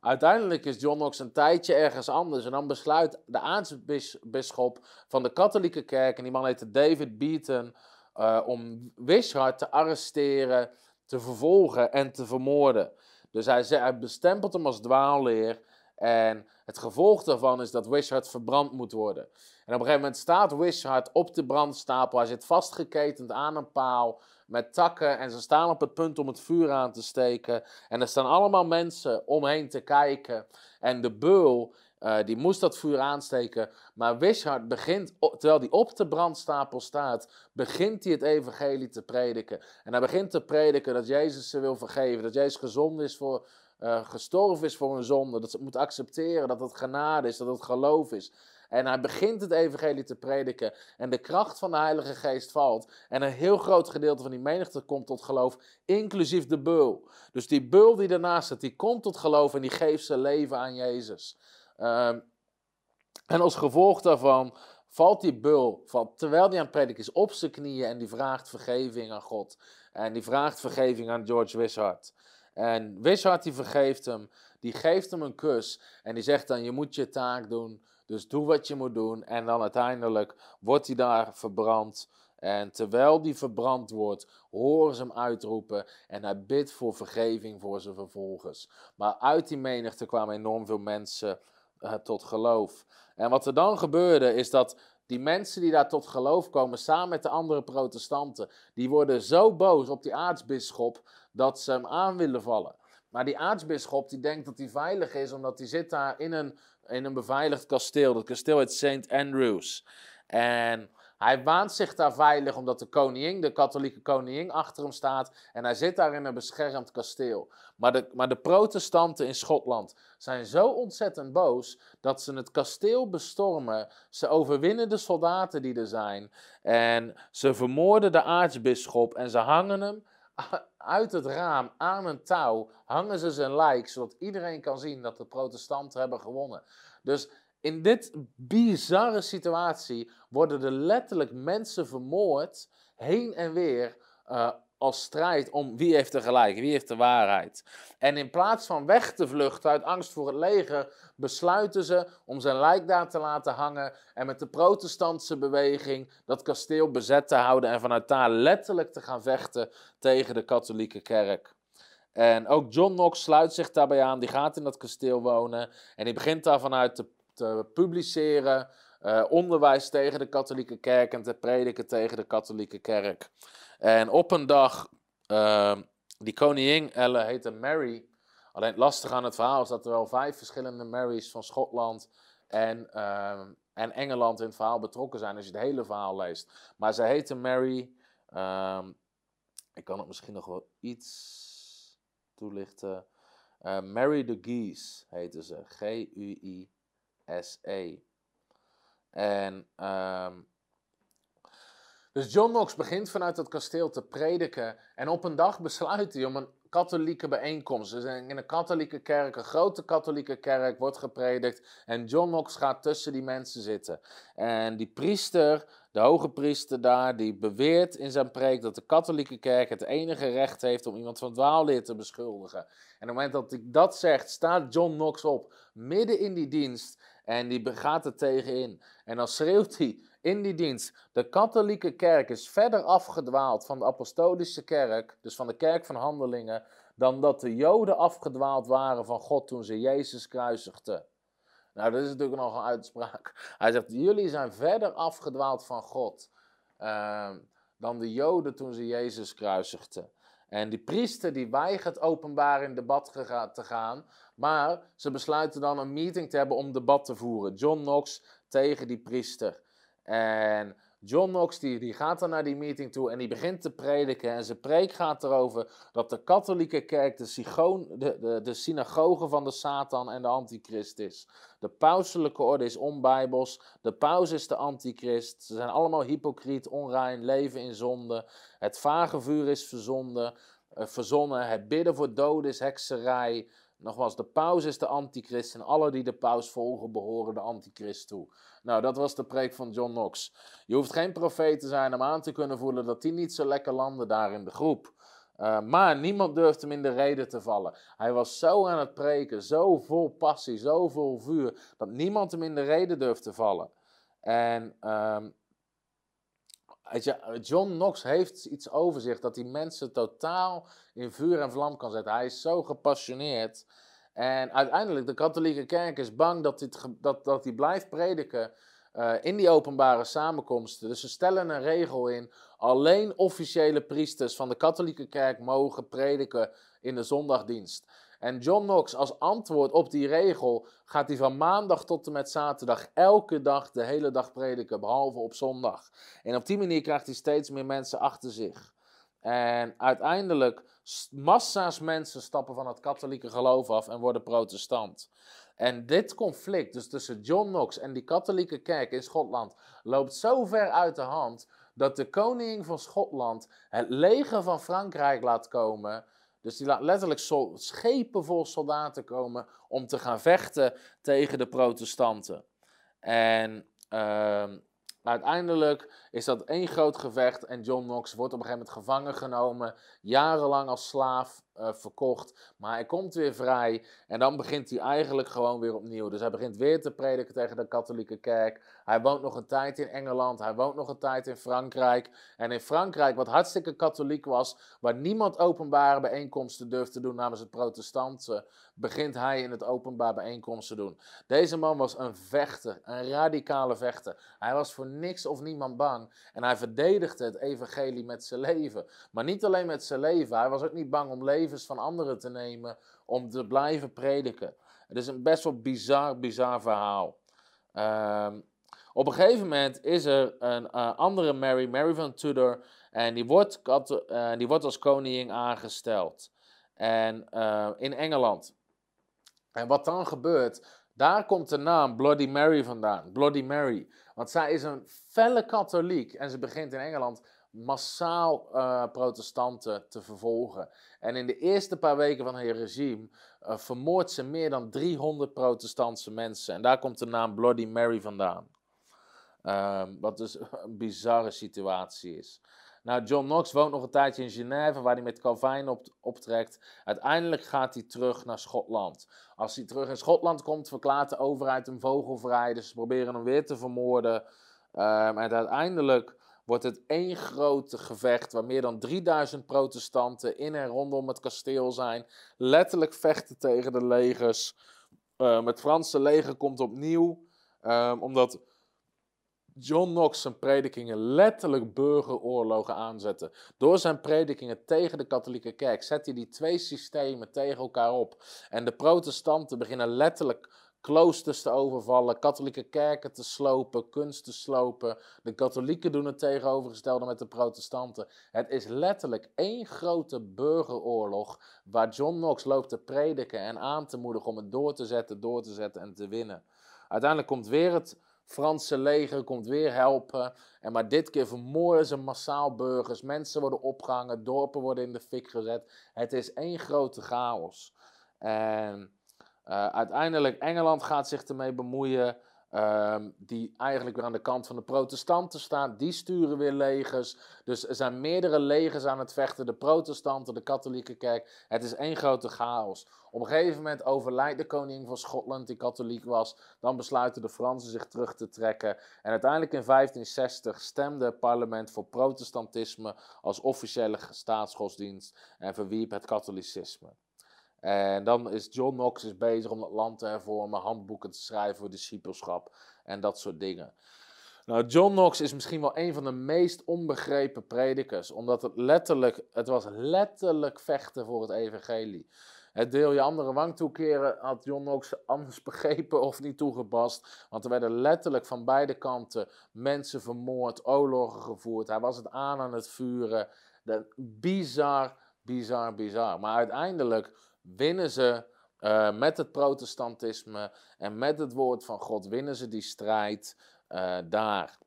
Uiteindelijk is John Knox een tijdje ergens anders. En dan besluit de aartsbisschop van de katholieke kerk, en die man heette David Beaton, uh, om Wishart te arresteren, te vervolgen en te vermoorden. Dus hij, hij bestempelt hem als dwaalleer. En het gevolg daarvan is dat Wishart verbrand moet worden. En op een gegeven moment staat Wishart op de brandstapel. Hij zit vastgeketend aan een paal met takken en ze staan op het punt om het vuur aan te steken. En er staan allemaal mensen omheen te kijken. En de beul, uh, die moest dat vuur aansteken. Maar Wishart begint, terwijl hij op de brandstapel staat, begint hij het evangelie te prediken. En hij begint te prediken dat Jezus ze wil vergeven. Dat Jezus gezond is voor, uh, gestorven is voor een zonde. Dat ze moet accepteren, dat het genade is, dat het geloof is. En hij begint het evangelie te prediken. En de kracht van de Heilige Geest valt. En een heel groot gedeelte van die menigte komt tot geloof, inclusief de beul. Dus die beul die daarnaast zit, die komt tot geloof en die geeft zijn leven aan Jezus. Um, en als gevolg daarvan valt die beul, terwijl hij aan het prediken is, op zijn knieën en die vraagt vergeving aan God. En die vraagt vergeving aan George Wishart. En Wishart die vergeeft hem, die geeft hem een kus en die zegt dan, je moet je taak doen. Dus doe wat je moet doen. En dan uiteindelijk wordt hij daar verbrand. En terwijl die verbrand wordt, horen ze hem uitroepen. En hij bidt voor vergeving voor zijn vervolgers. Maar uit die menigte kwamen enorm veel mensen uh, tot geloof. En wat er dan gebeurde, is dat die mensen die daar tot geloof komen, samen met de andere protestanten, die worden zo boos op die aartsbisschop dat ze hem aan willen vallen. Maar die aartsbisschop die denkt dat hij veilig is, omdat hij zit daar in een in een beveiligd kasteel. Dat kasteel heet St. Andrews. En hij waant zich daar veilig omdat de koningin, de katholieke koningin, achter hem staat. En hij zit daar in een beschermd kasteel. Maar de, maar de protestanten in Schotland zijn zo ontzettend boos dat ze het kasteel bestormen. Ze overwinnen de soldaten die er zijn. En ze vermoorden de aartsbisschop en ze hangen hem uit het raam aan een touw hangen ze zijn lijk, zodat iedereen kan zien dat de protestanten hebben gewonnen. Dus in dit bizarre situatie worden er letterlijk mensen vermoord, heen en weer, uh, als strijd om wie heeft er gelijk, wie heeft de waarheid. En in plaats van weg te vluchten uit angst voor het leger, besluiten ze om zijn lijk daar te laten hangen en met de protestantse beweging dat kasteel bezet te houden en vanuit daar letterlijk te gaan vechten tegen de katholieke kerk. En ook John Knox sluit zich daarbij aan, die gaat in dat kasteel wonen en die begint daar vanuit te, publiceren, uh, onderwijs tegen de katholieke kerk en te prediken tegen de katholieke kerk. En op een dag, uh, die koningin Elle heette Mary. Alleen het lastige aan het verhaal is dat er wel vijf verschillende Marys van Schotland en, uh, en Engeland in het verhaal betrokken zijn als je het hele verhaal leest. Maar ze heette Mary. Ehm, Ik kan het misschien nog wel iets toelichten. Uh, Mary the Geese heette ze. G-U-I-S-E. En um, dus John Knox begint vanuit het kasteel te prediken. En op een dag besluit hij om een katholieke bijeenkomst. Dus in een katholieke kerk, een grote katholieke kerk, wordt gepredikt. En John Knox gaat tussen die mensen zitten. En die priester, de hoge priester daar, die beweert in zijn preek dat de katholieke kerk het enige recht heeft om iemand van dwaalleer te beschuldigen. En op het moment dat hij dat zegt, staat John Knox op, midden in die dienst. En die gaat er tegenin. En dan schreeuwt hij in die dienst. De katholieke kerk is verder afgedwaald van de apostolische kerk, dus van de kerk van handelingen, dan dat de Joden afgedwaald waren van God toen ze Jezus kruisigden. Nou, dat is natuurlijk nog een uitspraak. Hij zegt, jullie zijn verder afgedwaald van God uh, dan de Joden toen ze Jezus kruisigden. En die priester die weigert openbaar in debat te gaan, maar ze besluiten dan een meeting te hebben om debat te voeren. John Knox tegen die priester. En John Knox die, die gaat dan naar die meeting toe en die begint te prediken. En zijn preek gaat erover dat de katholieke kerk de, sigoon, de, de, de synagoge van de Satan en de antichrist is. De pauselijke orde is onbijbels. De paus is de antichrist. Ze zijn allemaal hypocriet, onrein, leven in zonde. Het vagevuur is verzonden, uh, verzonnen. Het bidden voor doden is hekserij. Nogmaals, de paus is de antichrist en alle die de paus volgen behoren de antichrist toe. Nou, dat was de preek van John Knox. Je hoeft geen profeet te zijn om aan te kunnen voelen dat hij niet zo lekker landde daar in de groep. Uh, maar niemand durfde hem in de reden te vallen. Hij was zo aan het preken, zo vol passie, zo vol vuur, dat niemand hem in de reden durfde vallen. En um, John Knox heeft iets over zich dat hij mensen totaal in vuur en vlam kan zetten. Hij is zo gepassioneerd. En uiteindelijk, de katholieke kerk is bang dat hij, dat, dat blijft prediken uh, in die openbare samenkomsten. Dus ze stellen een regel in. Alleen officiële priesters van de katholieke kerk mogen prediken in de zondagdienst. En John Knox, als antwoord op die regel, gaat hij van maandag tot en met zaterdag elke dag de hele dag prediken, behalve op zondag. En op die manier krijgt hij steeds meer mensen achter zich. En uiteindelijk, massa's mensen stappen van het katholieke geloof af en worden protestant. En dit conflict, dus tussen John Knox en die katholieke kerk in Schotland, loopt zo ver uit de hand dat de koning van Schotland het leger van Frankrijk laat komen. Dus die laat letterlijk schepen vol soldaten komen om te gaan vechten tegen de protestanten. En uh, uiteindelijk is dat één groot gevecht en John Knox wordt op een gegeven moment gevangen genomen, jarenlang als slaaf uh, verkocht. Maar hij komt weer vrij en dan begint hij eigenlijk gewoon weer opnieuw. Dus hij begint weer te prediken tegen de katholieke kerk. Hij woont nog een tijd in Engeland, hij woont nog een tijd in Frankrijk. En in Frankrijk, wat hartstikke katholiek was, waar niemand openbare bijeenkomsten durfde doen namens het protestanten, begint hij in het openbaar bijeenkomsten doen. Deze man was een vechter, een radicale vechter. Hij was voor niks of niemand bang en hij verdedigde het evangelie met zijn leven. Maar niet alleen met zijn leven, hij was ook niet bang om leven levens van anderen te nemen om te blijven prediken. Het is een best wel bizar, bizar verhaal. Ehm, op een gegeven moment is er een uh, andere Mary, Mary van Tudor, en die wordt, uh, die wordt als koningin aangesteld. En uh, in Engeland. En wat dan gebeurt, daar komt de naam Bloody Mary vandaan. Bloody Mary. Want zij is een felle katholiek en ze begint in Engeland massaal protestanten te vervolgen. En in de eerste paar weken van haar regime uh, vermoordt ze meer dan 300 protestantse mensen. En daar komt de naam Bloody Mary vandaan. Um, wat dus een bizarre situatie is. Nou, John Knox woont nog een tijdje in Genève, waar hij met Calvin op, optrekt. Uiteindelijk gaat hij terug naar Schotland. Als hij terug in Schotland komt, verklaart de overheid hem vogelvrij. Dus ze proberen hem weer te vermoorden. Um, en uiteindelijk wordt het één grote gevecht waar meer dan 3000 protestanten in en rondom het kasteel zijn. Letterlijk vechten tegen de legers. Um, het Franse leger komt opnieuw, omdat John Knox zijn predikingen letterlijk burgeroorlogen aanzette. Door zijn predikingen tegen de katholieke kerk zet hij die twee systemen tegen elkaar op. En de protestanten beginnen letterlijk kloosters te overvallen, katholieke kerken te slopen, kunst te slopen. De katholieken doen het tegenovergestelde met de protestanten. Het is letterlijk één grote burgeroorlog waar John Knox loopt te prediken en aan te moedigen om het door te zetten, door te zetten en te winnen. Uiteindelijk komt weer het Franse leger komt weer helpen. En maar dit keer vermoorden ze massaal burgers. Mensen worden opgehangen, dorpen worden in de fik gezet. Het is één grote chaos. En uh, uiteindelijk, Engeland gaat zich ermee bemoeien. Um, die eigenlijk weer aan de kant van de protestanten staan. Die sturen weer legers. Dus er zijn meerdere legers aan het vechten. De protestanten, de katholieke kerk. Het is één grote chaos. Op een gegeven moment overlijdt de koning van Schotland, die katholiek was. Dan besluiten de Fransen zich terug te trekken. En uiteindelijk in 1560 stemde het parlement voor protestantisme als officiële staatsgodsdienst. En verwierp het katholicisme. En dan is John Knox is bezig om het land te hervormen, handboeken te schrijven voor discipelschap en dat soort dingen. Nou, John Knox is misschien wel een van de meest onbegrepen predikers, omdat het letterlijk, het was letterlijk vechten voor het evangelie. Het deel je andere wang toekeren had John Knox anders begrepen of niet toegepast. Want er werden letterlijk van beide kanten mensen vermoord, oorlogen gevoerd. Hij was het aan aan het vuren. bizar, bizar, bizar. Maar uiteindelijk winnen ze uh, met het protestantisme en met het woord van God, winnen ze die strijd uh, daar.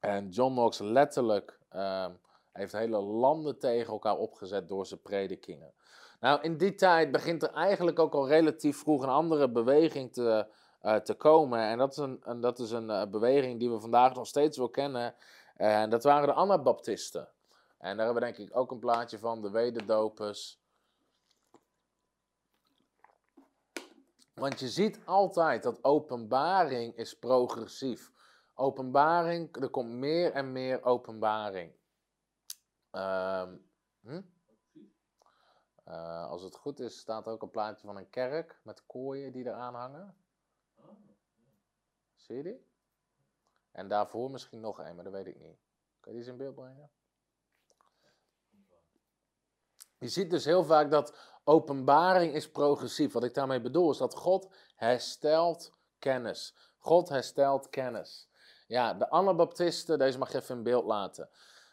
En John Knox letterlijk uh, heeft hele landen tegen elkaar opgezet door zijn predikingen. Nou, in die tijd begint er eigenlijk ook al relatief vroeg een andere beweging te, uh, te komen. En dat is een, een dat is een beweging die we vandaag nog steeds wel kennen. En dat waren de Anabaptisten. En daar hebben we denk ik ook een plaatje van, de wederdopers. Want je ziet altijd dat openbaring is progressief. Openbaring, er komt meer en meer openbaring. Uh, hm? uh, als het goed is, staat ook een plaatje van een kerk met kooien die eraan hangen. Zie je die? En daarvoor misschien nog een, maar dat weet ik niet. Kun je die eens in beeld brengen? Je ziet dus heel vaak dat Openbaring is progressief. Wat ik daarmee bedoel is dat God herstelt kennis. God herstelt kennis. Ja, de Anabaptisten, deze mag je even in beeld laten.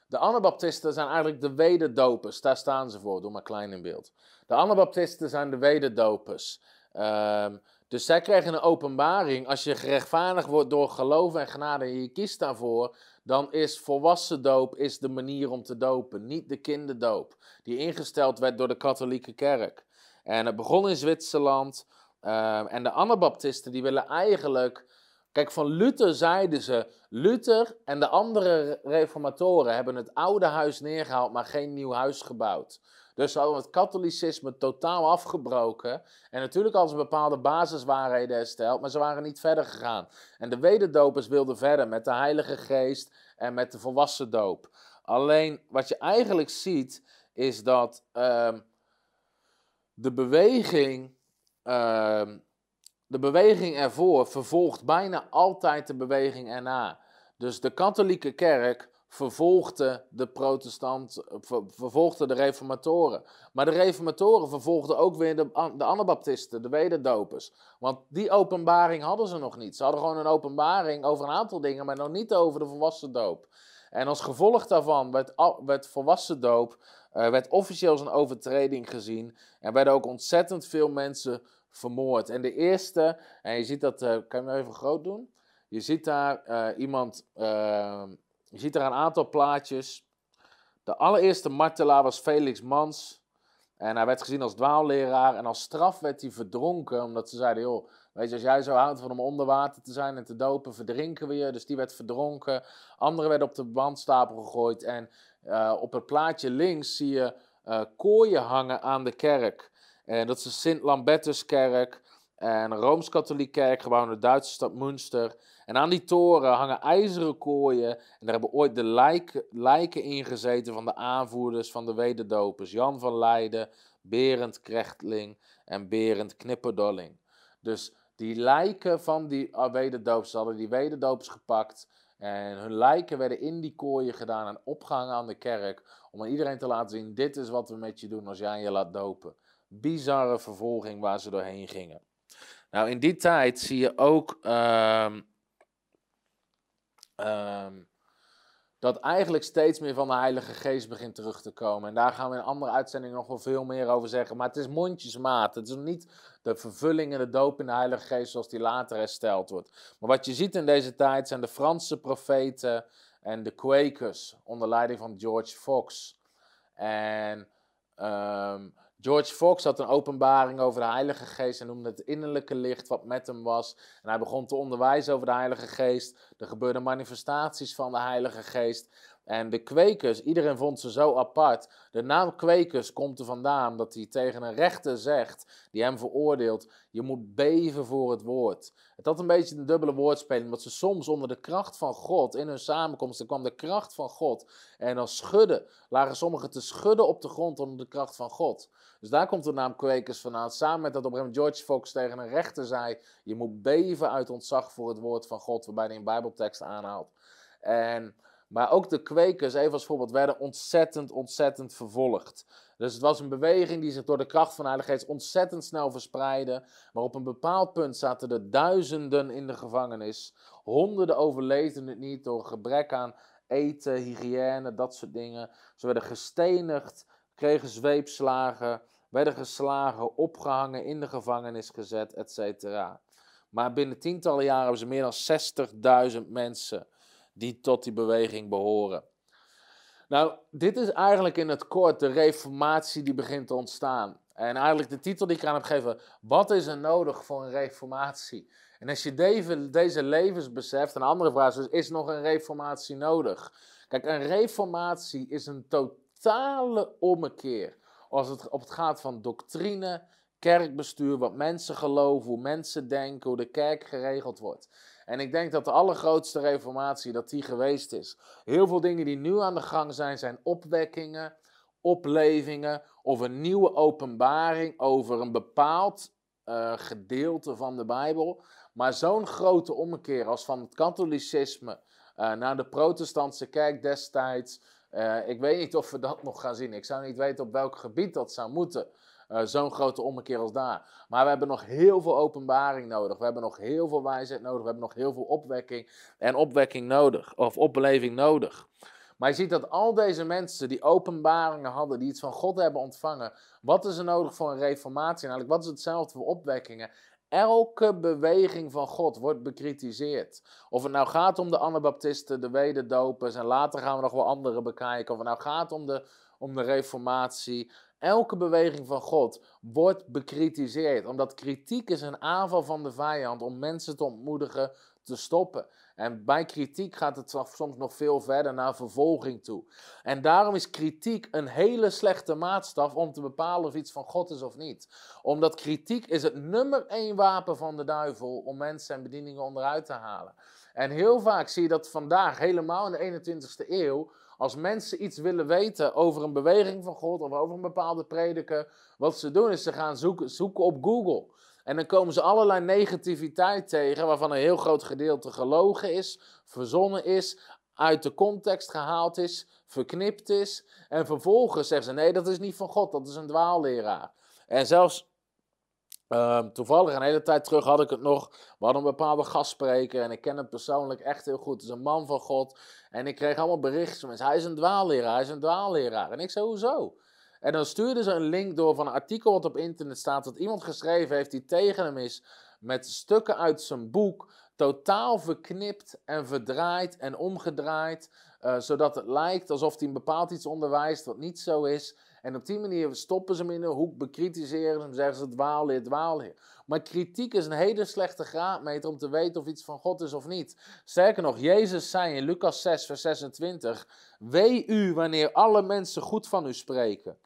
De Anabaptisten zijn eigenlijk de wederdopers. Daar staan ze voor, doe maar klein in beeld. De Anabaptisten zijn de wederdopers. Um, dus zij krijgen een openbaring. Als je gerechtvaardigd wordt door geloof en genade en je kiest daarvoor, dan is volwassen doop is de manier om te dopen. Niet de kinderdoop, die ingesteld werd door de katholieke kerk. En het begon in Zwitserland. Uh, en de Anabaptisten die willen eigenlijk. Kijk, van Luther zeiden ze. Luther en de andere reformatoren hebben het oude huis neergehaald, maar geen nieuw huis gebouwd. Dus ze hadden het katholicisme totaal afgebroken. En natuurlijk hadden ze bepaalde basiswaarheden hersteld, maar ze waren niet verder gegaan. En de wederdopers wilden verder met de Heilige Geest en met de volwassen doop. Alleen wat je eigenlijk ziet, is dat uh, de beweging. Uh, de beweging ervoor vervolgt bijna altijd de beweging erna. Dus de katholieke kerk vervolgde de protestant, vervolgde de reformatoren. Maar de reformatoren vervolgden ook weer de, de anabaptisten, de wederdopers. Want die openbaring hadden ze nog niet. Ze hadden gewoon een openbaring over een aantal dingen, maar nog niet over de volwassen doop. En als gevolg daarvan werd, werd volwassen doop, uh, werd officieel als een overtreding gezien. En werden ook ontzettend veel mensen vermoord. En de eerste, en je ziet dat, uh, kan je hem even groot doen? Je ziet daar uh, iemand je ziet er een aantal plaatjes. De allereerste martelaar was Felix Mans. En hij werd gezien als dwaalleraar. En als straf werd hij verdronken. Omdat ze zeiden, joh, weet je, als jij zo houdt van om onder water te zijn en te dopen, verdrinken we je. Dus die werd verdronken. Anderen werden op de bandstapel gegooid. En uh, op het plaatje links zie je uh, kooien hangen aan de kerk. En dat is de Sint-Lambertuskerk. En een Rooms-Katholiek kerkgebouw in de Duitse stad Münster. En aan die toren hangen ijzeren kooien. En daar hebben ooit de lijken, lijken ingezeten van de aanvoerders van de wederdopers. Jan van Leiden, Berend Krechtling en Berend Knipperdolling. Dus die lijken van die wederdopers hadden die wederdopers gepakt. En hun lijken werden in die kooien gedaan en opgehangen aan de kerk. Om aan iedereen te laten zien, dit is wat we met je doen als jij je laat dopen. Bizarre vervolging waar ze doorheen gingen. Nou, in die tijd zie je ook ehm, ehm, dat eigenlijk steeds meer van de Heilige Geest begint terug te komen. En daar gaan we in andere uitzendingen nog wel veel meer over zeggen. Maar het is mondjesmaat. Het is niet de vervulling en de doop in de Heilige Geest zoals die later hersteld wordt. Maar wat je ziet in deze tijd zijn de Franse profeten en de Quakers onder leiding van George Fox. En ehm, George Fox had een openbaring over de Heilige Geest en noemde het innerlijke licht wat met hem was. En hij begon te onderwijzen over de Heilige Geest. Er gebeurden manifestaties van de Heilige Geest. En de kwekers, iedereen vond ze zo apart. De naam kwekers komt er vandaan dat hij tegen een rechter zegt, die hem veroordeelt, je moet beven voor het woord. Het had een beetje een dubbele woordspeling, omdat ze soms onder de kracht van God, in hun samenkomsten kwam de kracht van God. En dan schudden, lagen sommigen te schudden op de grond onder de kracht van God. Dus daar komt de naam kwekers vandaan. Samen met dat op een George Fox tegen een rechter zei, je moet beven uit ontzag voor het woord van God, waarbij hij een bijbeltekst aanhaalt. En... Maar ook de kwekers, even als voorbeeld, werden ontzettend, ontzettend vervolgd. Dus het was een beweging die zich door de kracht van de Geest ontzettend snel verspreidde. Maar op een bepaald punt zaten er duizenden in de gevangenis. Honderden overleefden het niet door gebrek aan eten, hygiëne, dat soort dingen. Ze werden gestenigd, kregen zweepslagen, werden geslagen, opgehangen, in de gevangenis gezet, etc. Maar binnen tientallen jaren hebben ze meer dan 60.000 mensen die tot die beweging behoren. Nou, dit is eigenlijk in het kort de reformatie die begint te ontstaan. En eigenlijk de titel die ik aan heb gegeven, wat is er nodig voor een reformatie? En als je deze, levens beseft, een andere vraag is, is nog een reformatie nodig? Kijk, een reformatie is een totale ommekeer. Als het op het gaat van doctrine, kerkbestuur, wat mensen geloven, hoe mensen denken, hoe de kerk geregeld wordt. En ik denk dat de allergrootste reformatie dat die geweest is. Heel veel dingen die nu aan de gang zijn, zijn opwekkingen, oplevingen of een nieuwe openbaring over een bepaald uh, gedeelte van de Bijbel. Maar zo'n grote ommekeer als van het katholicisme uh, naar de protestantse kerk destijds. Uh, ik weet niet of we dat nog gaan zien. Ik zou niet weten op welk gebied dat zou moeten. Uh, Zo'n grote ommekeer als daar. Maar we hebben nog heel veel openbaring nodig. We hebben nog heel veel wijsheid nodig. We hebben nog heel veel opwekking en opwekking nodig. Of opbeleving nodig. Maar je ziet dat al deze mensen die openbaringen hadden, die iets van God hebben ontvangen. Wat is er nodig voor een reformatie? En eigenlijk, wat is hetzelfde voor opwekkingen? Elke beweging van God wordt bekritiseerd. Of het nou gaat om de Anabaptisten, de wederdopers en later gaan we nog wel andere bekijken. Of het nou gaat om de, om de reformatie. Elke beweging van God wordt bekritiseerd, omdat kritiek is een aanval van de vijand om mensen te ontmoedigen te stoppen. En bij kritiek gaat het soms nog veel verder naar vervolging toe. En daarom is kritiek een hele slechte maatstaf om te bepalen of iets van God is of niet. Omdat kritiek is het nummer één wapen van de duivel om mensen en bedieningen onderuit te halen. En heel vaak zie je dat vandaag, helemaal in de 21ste eeuw, als mensen iets willen weten over een beweging van God of over een bepaalde prediker, wat ze doen is ze gaan zoeken, zoeken op Google. En dan komen ze allerlei negativiteit tegen, waarvan een heel groot gedeelte gelogen is, verzonnen is, uit de context gehaald is, verknipt is. En vervolgens zeggen ze: nee, dat is niet van God, dat is een dwaalleraar. En zelfs Um, toevallig een hele tijd terug had ik het nog. We hadden een bepaalde gastspreker en ik ken hem persoonlijk echt heel goed. Het is een man van God. En ik kreeg allemaal berichten. Hij is een dwaalleraar, hij is een dwaalleraar. En ik zei, hoezo? En dan stuurden ze een link door van een artikel wat op internet staat. Dat iemand geschreven heeft die tegen hem is. Met stukken uit zijn boek. Totaal verknipt en verdraaid en omgedraaid. Uh, zodat het lijkt alsof hij een bepaald iets onderwijst wat niet zo is. En op die manier stoppen ze hem in een hoek, bekritiseren ze hem, zeggen ze dwaalleer, dwaalleer. Maar kritiek is een hele slechte graadmeter om te weten of iets van God is of niet. Sterker nog, Jezus zei in Lucas 6, vers 26, Wee u wanneer alle mensen goed van u spreken.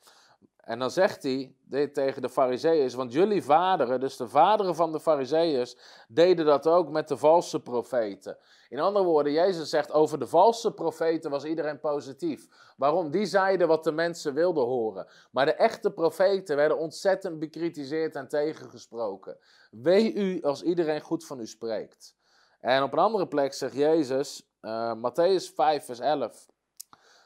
En dan zegt hij dit tegen de fariseeërs, want jullie vaderen, dus de vaderen van de fariseeërs, deden dat ook met de valse profeten. In andere woorden, Jezus zegt over de valse profeten was iedereen positief. Waarom? Die zeiden wat de mensen wilden horen. Maar de echte profeten werden ontzettend bekritiseerd en tegengesproken. Wee u als iedereen goed van u spreekt. En op een andere plek zegt Jezus, uh, Matthäus 5, vers 11.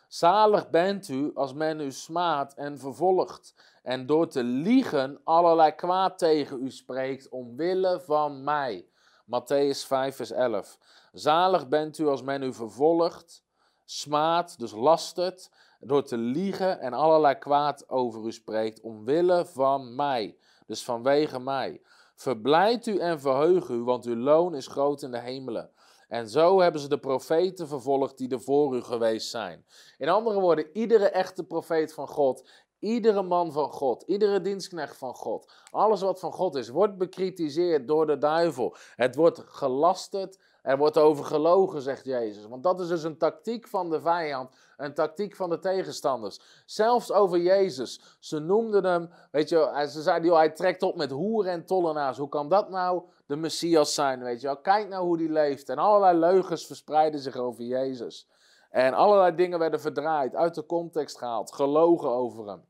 Zalig bent u als men u smaadt en vervolgt en door te liegen allerlei kwaad tegen u spreekt omwille van mij. Matthäus 5, vers 11. Zalig bent u als men u vervolgt, smaadt, dus lastert, door te liegen en allerlei kwaad over u spreekt omwille van mij. Dus vanwege mij. Verblijd u en verheug u, want uw loon is groot in de hemelen. En zo hebben ze de profeten vervolgd die er voor u geweest zijn. In andere woorden, iedere echte profeet van God, iedere man van God, iedere dienstknecht van God, alles wat van God is, wordt bekritiseerd door de duivel. Het wordt gelasterd, er wordt over gelogen, zegt Jezus. Want dat is dus een tactiek van de vijand, een tactiek van de tegenstanders. Zelfs over Jezus. Ze noemden hem, weet je, ze zeiden, joh, hij trekt op met hoeren en tollenaars. Hoe kan dat nou de Messias zijn, weet je? Kijk nou hoe die leeft. En allerlei leugens verspreiden zich over Jezus. En allerlei dingen werden verdraaid, uit de context gehaald, gelogen over hem.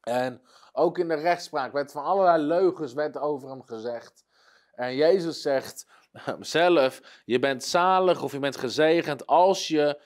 En ook in de rechtspraak werd van allerlei leugens werd over hem gezegd. En Jezus zegt zelf, je bent zalig of je bent gezegend als je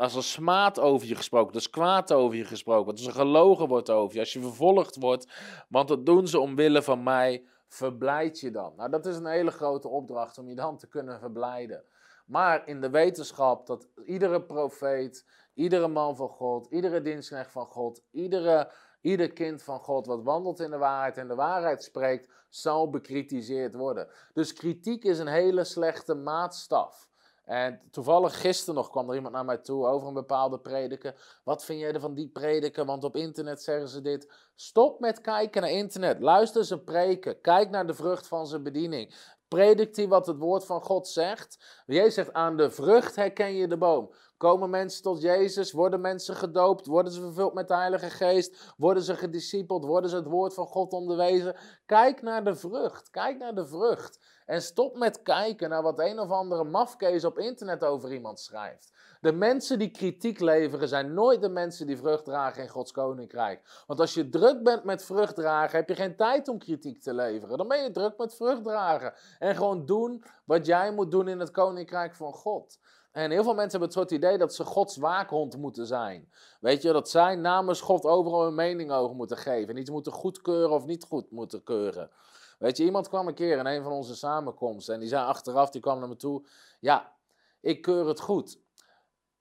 als er smaad over je gesproken, dus kwaad over je gesproken wordt, als er gelogen wordt over je, als je vervolgd wordt, want dat doen ze omwille van mij, verblijd je dan. Nou, dat is een hele grote opdracht om je dan te kunnen verblijden. Maar in de wetenschap dat iedere profeet, iedere man van God, iedere dienstknecht van God, iedere, ieder kind van God wat wandelt in de waarheid en de waarheid spreekt, zal bekritiseerd worden. Dus kritiek is een hele slechte maatstaf. En toevallig gisteren nog kwam er iemand naar mij toe over een bepaalde prediker. Wat vind jij van die prediker? Want op internet zeggen ze dit. Stop met kijken naar internet. Luister ze preken. Kijk naar de vrucht van zijn bediening. Predikt hij wat het woord van God zegt? Jezus zegt, aan de vrucht herken je de boom. Komen mensen tot Jezus? Worden mensen gedoopt? Worden ze vervuld met de Heilige Geest? Worden ze gediscipeld? Worden ze het woord van God onderwezen? Kijk naar de vrucht. Kijk naar de vrucht. En stop met kijken naar wat een of andere mafkees op internet over iemand schrijft. De mensen die kritiek leveren zijn nooit de mensen die vrucht dragen in Gods koninkrijk. Want als je druk bent met vrucht dragen, heb je geen tijd om kritiek te leveren. Dan ben je druk met vrucht dragen. En gewoon doen wat jij moet doen in het koninkrijk van God. En heel veel mensen hebben het soort idee dat ze Gods waakhond moeten zijn. Weet je, dat zij namens God overal een mening over moeten geven. En iets moeten goedkeuren of niet goed moeten keuren. Weet je, iemand kwam een keer in een van onze samenkomsten en die zei achteraf, die kwam naar me toe, ja, ik keur het goed.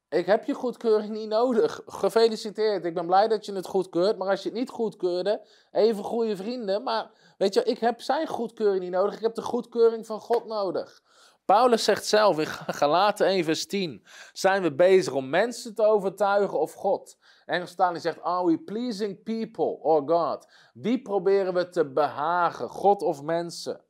Ik heb je goedkeuring niet nodig. Gefeliciteerd. Ik ben blij dat je het goedkeurt. Maar als je het niet goedkeurde, even goede vrienden. Maar weet je, ik heb zijn goedkeuring niet nodig. Ik heb de goedkeuring van God nodig. Paulus zegt zelf in Galaten 1 vers 10, zijn we bezig om mensen te overtuigen of God? Engels die zegt, are we pleasing people or God? Wie proberen we te behagen, God of mensen?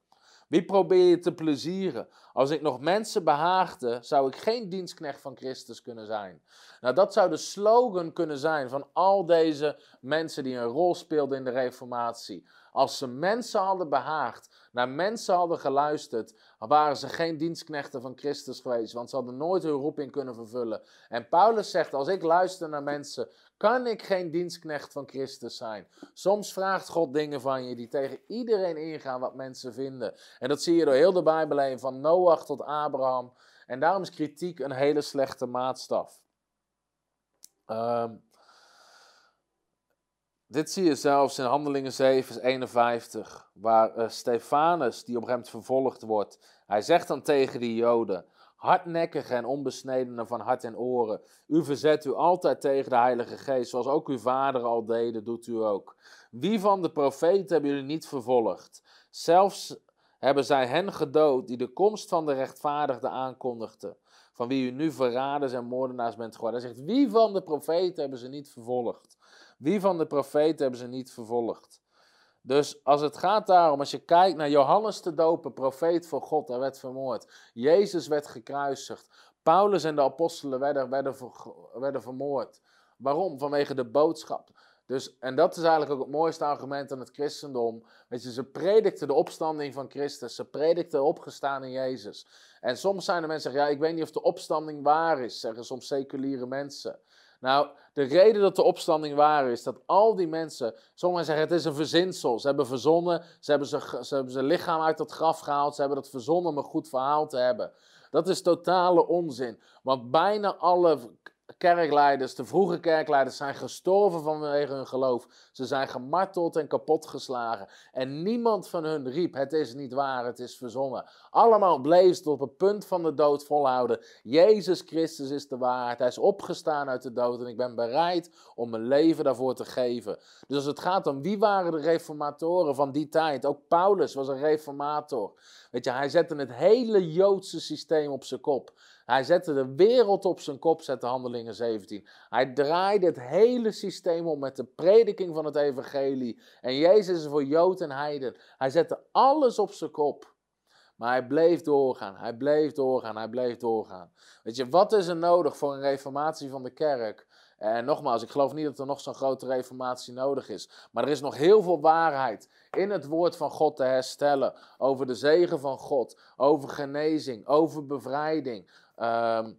Wie probeer je te plezieren? Als ik nog mensen behaagde, zou ik geen dienstknecht van Christus kunnen zijn. Nou, dat zou de slogan kunnen zijn van al deze mensen die een rol speelden in de Reformatie. Als ze mensen hadden behaagd, naar mensen hadden geluisterd, waren ze geen dienstknechten van Christus geweest, want ze hadden nooit hun roeping kunnen vervullen. En Paulus zegt: Als ik luister naar mensen, kan ik geen dienstknecht van Christus zijn. Soms vraagt God dingen van je die tegen iedereen ingaan wat mensen vinden. En dat zie je door heel de Bijbel heen, van Noach tot Abraham. En daarom is kritiek een hele slechte maatstaf. Um, dit zie je zelfs in Handelingen 7, vers 51, waar uh, Stefanus, die op hem vervolgd wordt, hij zegt dan tegen die Joden, hardnekkige en onbesnedenen van hart en oren, u verzet u altijd tegen de Heilige Geest, zoals ook uw vader al deden, doet u ook. Wie van de profeten hebben jullie niet vervolgd? Zelfs hebben zij hen gedood die de komst van de rechtvaardigde aankondigden, van wie u nu verraders en moordenaars bent geworden. Hij zegt, wie van de profeten hebben ze niet vervolgd? Wie van de profeten hebben ze niet vervolgd? Dus als het gaat daarom, als je kijkt naar Johannes de Doper, profeet van God, hij werd vermoord. Jezus werd gekruisigd. Paulus en de apostelen werden, werden, vermoord. Waarom? Vanwege de boodschap. Dus, en dat is eigenlijk ook het mooiste argument aan het christendom. Weet ze predikten de opstanding van Christus. Ze predikten opgestaan in Jezus. En soms zijn er mensen die zeggen, ja, ik weet niet of de opstanding waar is, zeggen soms seculiere mensen. Nou, de reden dat de opstanding waar is, dat al die mensen, sommigen zeggen het is een verzinsel. Ze hebben verzonnen, ze hebben ze, ze hebben zijn lichaam uit het graf gehaald, ze hebben dat verzonnen om een goed verhaal te hebben. Dat is totale onzin. Want bijna alle kerkleiders, de vroege kerkleiders, zijn gestorven vanwege hun geloof. Ze zijn gemarteld en kapotgeslagen. En niemand van hun riep: Het is niet waar, het is verzonnen. Allemaal bleef ze op het punt van de dood volhouden. Jezus Christus is de waarheid. Hij is opgestaan uit de dood en ik ben bereid om mijn leven daarvoor te geven. Dus als het gaat om wie waren de reformatoren van die tijd, ook Paulus was een reformator. Weet je, hij zette het hele Joodse systeem op zijn kop. Hij zette de wereld op zijn kop, zette Handelingen 17. Hij draaide het hele systeem om met de prediking van het evangelie. En Jezus is voor Jood en Heiden. Hij zette alles op zijn kop. Maar hij bleef doorgaan, hij bleef doorgaan, hij bleef doorgaan. Weet je, wat is er nodig voor een reformatie van de kerk? En nogmaals, ik geloof niet dat er nog zo'n grote reformatie nodig is. Maar er is nog heel veel waarheid in het woord van God te herstellen. Over de zegen van God, over genezing, over bevrijding, Ehm,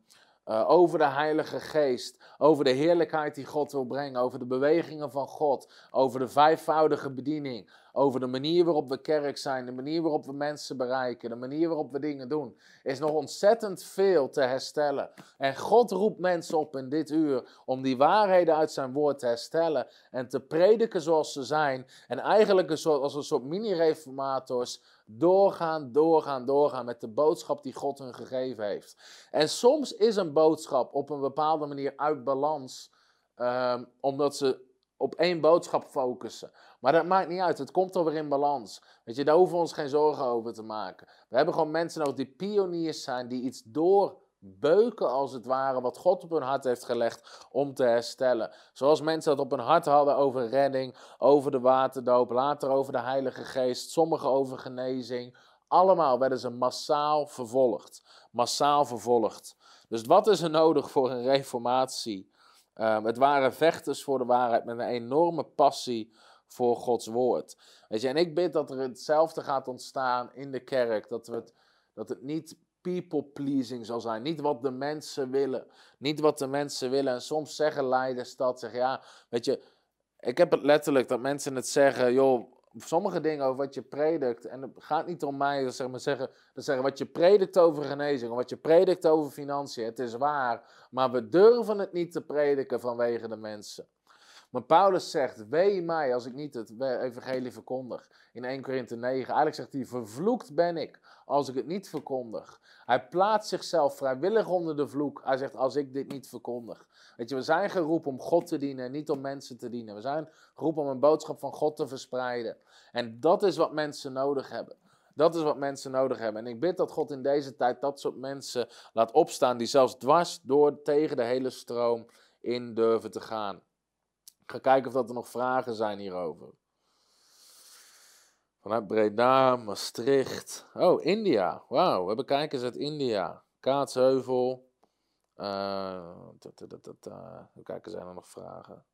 eh, over de Heilige Geest, over de heerlijkheid die God wil brengen, over de bewegingen van God, over de vijfvoudige bediening, over de manier waarop we kerk zijn, de manier waarop we mensen bereiken, de manier waarop we dingen doen, is nog ontzettend veel te herstellen. En God roept mensen op in dit uur om die waarheden uit zijn woord te herstellen en te prediken zoals ze zijn. En eigenlijk als een soort mini-reformators doorgaan, doorgaan, doorgaan met de boodschap die God hun gegeven heeft. En soms is een boodschap op een bepaalde manier uit balans, um, omdat ze op één boodschap focussen. Maar dat maakt niet uit, het komt alweer in balans. Weet je, daar hoeven we ons geen zorgen over te maken. We hebben gewoon mensen nodig die pioniers zijn, die iets doorbeuken als het ware, wat God op hun hart heeft gelegd om te herstellen. Zoals mensen dat op hun hart hadden over redding, over de waterdoop, later over de Heilige Geest, sommigen over genezing. Allemaal werden ze massaal vervolgd. Massaal vervolgd. Dus wat is er nodig voor een reformatie? Um, het waren vechters voor de waarheid met een enorme passie voor Gods woord. Weet je, en ik bid dat er hetzelfde gaat ontstaan in de kerk. Dat, we het, dat het niet people pleasing zal zijn. Niet wat de mensen willen. Niet wat de mensen willen. En soms zeggen leiders dat. Zeg ja, weet je, ik heb het letterlijk dat mensen het zeggen. Joh, sommige dingen over wat je predikt. En het gaat niet om mij. Dat zeggen, maar zeggen, dat zeggen wat je predikt over genezing. Of wat je predikt over financiën. Het is waar. Maar we durven het niet te prediken vanwege de mensen. Maar Paulus zegt, wee mij als ik niet het evangelie verkondig. In 1 Korinthe 9, eigenlijk zegt hij, vervloekt ben ik als ik het niet verkondig. Hij plaatst zichzelf vrijwillig onder de vloek. Hij zegt, als ik dit niet verkondig. Weet je, we zijn geroepen om God te dienen en niet om mensen te dienen. We zijn geroepen om een boodschap van God te verspreiden. En dat is wat mensen nodig hebben. Dat is wat mensen nodig hebben. En ik bid dat God in deze tijd dat soort mensen laat opstaan die zelfs dwars door tegen de hele stroom in durven te gaan. Ga kijken of dat er nog vragen zijn hierover. Vanuit Breda, Maastricht. Oh, India. Wauw, we hebben kijkers uit India. Kaatsheuvel. Uh, kijken, zijn er nog vragen?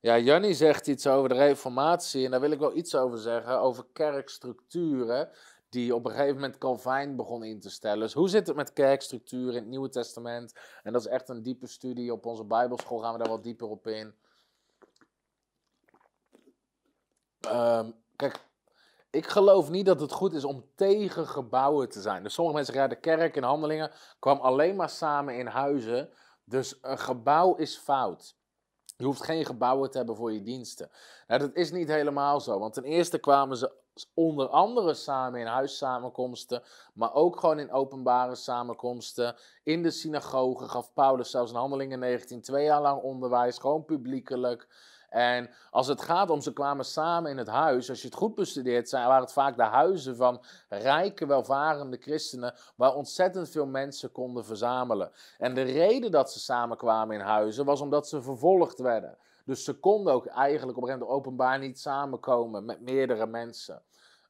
Ja, Jannie zegt iets over de reformatie en daar wil ik wel iets over zeggen, over kerkstructuren die op een gegeven moment Calvijn begon in te stellen. Dus hoe zit het met kerkstructuur in het Nieuwe Testament? En dat is echt een diepe studie. Op onze Bijbelschool gaan we daar wat dieper op in. Um, kijk, ik geloof niet dat het goed is om tegen gebouwen te zijn. Dus sommige mensen ja, de kerk in handelingen kwam alleen maar samen in huizen. Dus een gebouw is fout. Je hoeft geen gebouwen te hebben voor je diensten. Nou, dat is niet helemaal zo. Want ten eerste kwamen ze onder andere samen in huissamenkomsten, maar ook gewoon in openbare samenkomsten. In de synagoge gaf Paulus zelfs in Handelingen 19 twee jaar lang onderwijs, gewoon publiekelijk. En als het gaat om ze kwamen samen in het huis, als je het goed bestudeert, waren het vaak de huizen van rijke, welvarende christenen, waar ontzettend veel mensen konden verzamelen. En de reden dat ze samenkwamen in huizen was omdat ze vervolgd werden. Dus ze konden ook eigenlijk op een gegeven moment openbaar niet samenkomen met meerdere mensen.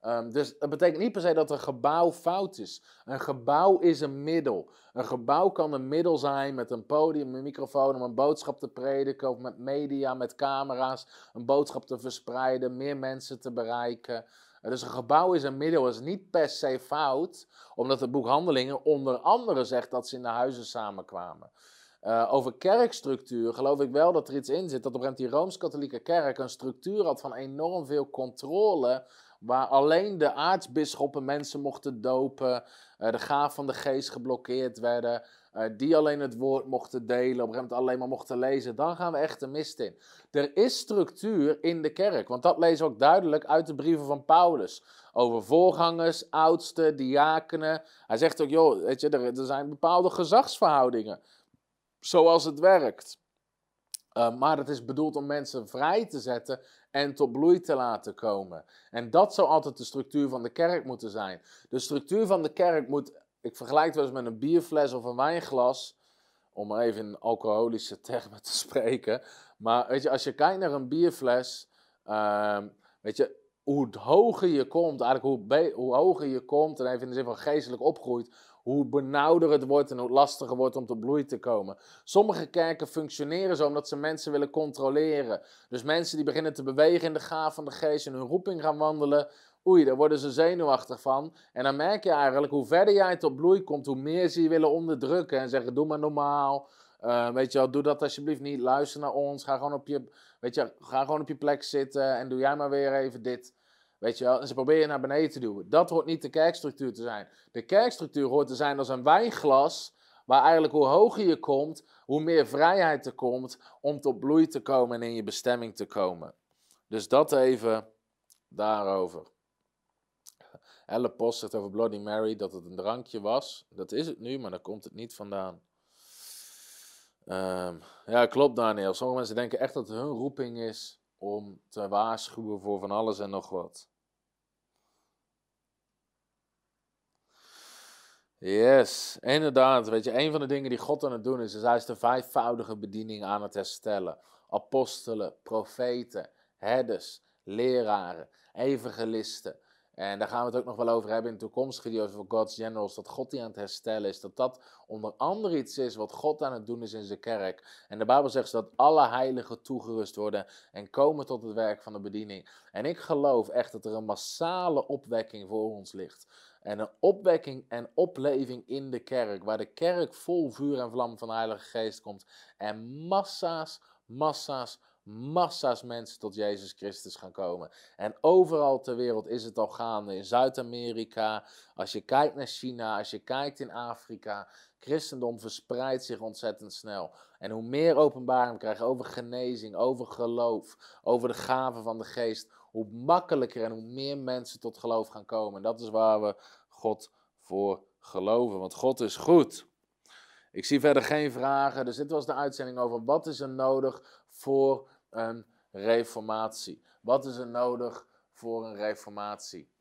Um, dus dat betekent niet per se dat een gebouw fout is. Een gebouw is een middel. Een gebouw kan een middel zijn met een podium, een microfoon om een boodschap te prediken, of met media, met camera's, een boodschap te verspreiden, meer mensen te bereiken. Dus een gebouw is een middel, is niet per se fout, omdat het boek Handelingen onder andere zegt dat ze in de huizen samenkwamen. Uh, over kerkstructuur geloof ik wel dat er iets in zit dat op een die Rooms-Katholieke kerk een structuur had van enorm veel controle waar alleen de aartsbisschoppen mensen mochten dopen, uh, de gaaf van de geest geblokkeerd werden, uh, die alleen het woord mochten delen, op een alleen maar mochten lezen, dan gaan we echt de mist in. Er is structuur in de kerk, want dat lezen we ook duidelijk uit de brieven van Paulus. Over voorgangers, oudsten, diakenen. Hij zegt ook, joh, weet je, er, er zijn bepaalde gezagsverhoudingen, zoals het werkt. Uh, maar het is bedoeld om mensen vrij te zetten en tot bloei te laten komen. En dat zou altijd de structuur van de kerk moeten zijn. De structuur van de kerk moet, ik vergelijk het wel eens met een bierfles of een wijnglas, om maar even in alcoholische termen te spreken. Maar weet je, als je kijkt naar een bierfles, uh, weet je, hoe hoger je komt, eigenlijk hoe, hoe hoger je komt, en even in de zin van geestelijk opgroeit, hoe benauwder het wordt en hoe lastiger wordt om tot bloei te komen. Sommige kerken functioneren zo omdat ze mensen willen controleren. Dus mensen die beginnen te bewegen in de gaaf van de geest en hun roeping gaan wandelen, oei, daar worden ze zenuwachtig van. En dan merk je eigenlijk hoe verder jij tot bloei komt, hoe meer ze je willen onderdrukken en zeggen: doe maar normaal. Uh, weet je wel, doe dat alsjeblieft niet. Luister naar ons. Ga gewoon op je, weet je, ga gewoon op je plek zitten en doe jij maar weer even dit. Weet je wel? En ze proberen naar beneden te duwen. Dat hoort niet de kerkstructuur te zijn. De kerkstructuur hoort te zijn als een wijnglas. Waar eigenlijk hoe hoger je komt, hoe meer vrijheid er komt om tot bloei te komen en in je bestemming te komen. Dus dat even daarover. Elle Post zegt over Bloody Mary dat het een drankje was. Dat is het nu, maar daar komt het niet vandaan. Um, ja, klopt Daniel. Sommige mensen denken echt dat het hun roeping is om te waarschuwen voor van alles en nog wat. Yes, inderdaad. Weet je, een van de dingen die God aan het doen is, is hij is de vijfvoudige bediening aan het herstellen. Apostelen, profeten, herders, leraren, evangelisten. En daar gaan we het ook nog wel over hebben in toekomstige video's over God's Generals. Dat God die aan het herstellen is. Dat dat onder andere iets is wat God aan het doen is in zijn kerk. En de Bijbel zegt dat alle heiligen toegerust worden en komen tot het werk van de bediening. En ik geloof echt dat er een massale opwekking voor ons ligt. En een opwekking en opleving in de kerk. Waar de kerk vol vuur en vlam van de Heilige Geest komt. En massa's, massa's, massa's mensen tot Jezus Christus gaan komen. En overal ter wereld is het al gaande. In Zuid-Amerika, als je kijkt naar China, als je kijkt in Afrika. Christendom verspreidt zich ontzettend snel. En hoe meer openbaring we krijgen over genezing, over geloof, over de gaven van de geest, hoe makkelijker en hoe meer mensen tot geloof gaan komen. En dat is waar we God voor geloven, want God is goed. Ik zie verder geen vragen, dus dit was de uitzending over wat is er nodig voor een reformatie. Wat is er nodig voor een reformatie?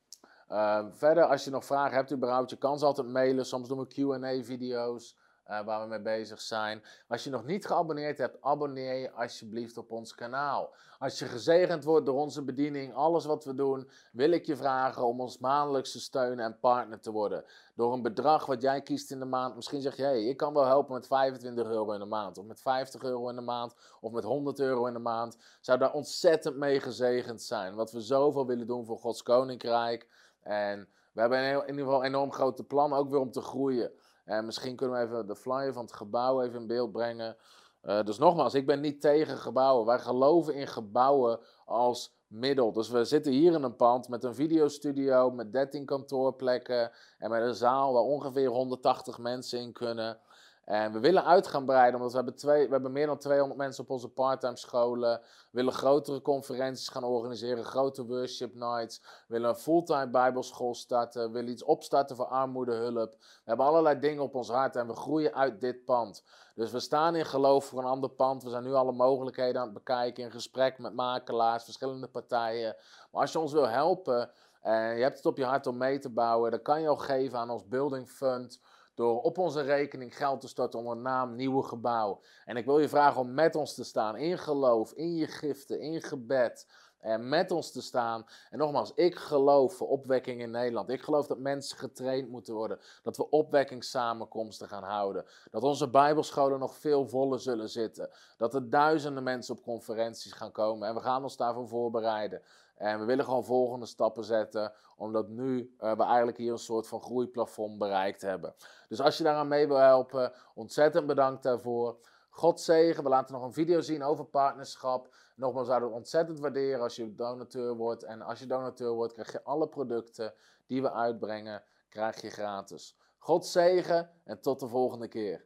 Uh, verder, als je nog vragen hebt überhaupt, je kan ze altijd mailen. Soms doen we Q&A-video's. Uh, waar we mee bezig zijn. Als je nog niet geabonneerd hebt, abonneer je alsjeblieft op ons kanaal. Als je gezegend wordt door onze bediening, alles wat we doen, wil ik je vragen om ons maandelijks te steunen en partner te worden. Door een bedrag wat jij kiest in de maand. Misschien zeg je, hey, ik kan wel helpen met 25 euro in de maand, of met 50 euro in de maand, of met 100 euro in de maand. Zou daar ontzettend mee gezegend zijn. Wat we zoveel willen doen voor Gods Koninkrijk. En we hebben in ieder geval een enorm grote plan, ook weer om te groeien. En misschien kunnen we even de flyer van het gebouw even in beeld brengen. Uh, dus nogmaals, ik ben niet tegen gebouwen. Wij geloven in gebouwen als middel. Dus we zitten hier in een pand met een videostudio, met 13 kantoorplekken en met een zaal waar ongeveer 180 mensen in kunnen. En we willen uit gaan breiden, omdat we hebben, twee, we hebben meer dan 200 mensen op onze parttime scholen. We willen grotere conferenties gaan organiseren, grote worship nights. We willen een fulltime bijbelschool starten. We willen iets opstarten voor armoedehulp. We hebben allerlei dingen op ons hart en we groeien uit dit pand. Dus we staan in geloof voor een ander pand. We zijn nu alle mogelijkheden aan het bekijken, in gesprek met makelaars, verschillende partijen. Maar als je ons wil helpen en je hebt het op je hart om mee te bouwen, dan kan je ook geven aan ons Building Fund door op onze rekening geld te storten onder naam Nieuwe Gebouw. En ik wil je vragen om met ons te staan in geloof, in je giften, in gebed. En met ons te staan. En nogmaals, ik geloof voor opwekking in Nederland. Ik geloof dat mensen getraind moeten worden. Dat we opwekkingssamenkomsten gaan houden. Dat onze bijbelscholen nog veel voller zullen zitten. Dat er duizenden mensen op conferenties gaan komen. En we gaan ons daarvoor voorbereiden. En we willen gewoon volgende stappen zetten, omdat nu uh, we eigenlijk hier een soort van groeiplafond bereikt hebben. Dus als je daaraan mee wil helpen, ontzettend bedankt daarvoor. God zegen. We laten nog een video zien over partnerschap. Nogmaals, zouden we ontzettend waarderen als je donateur wordt. En als je donateur wordt, krijg je alle producten die we uitbrengen, krijg je gratis. God zegen en tot de volgende keer.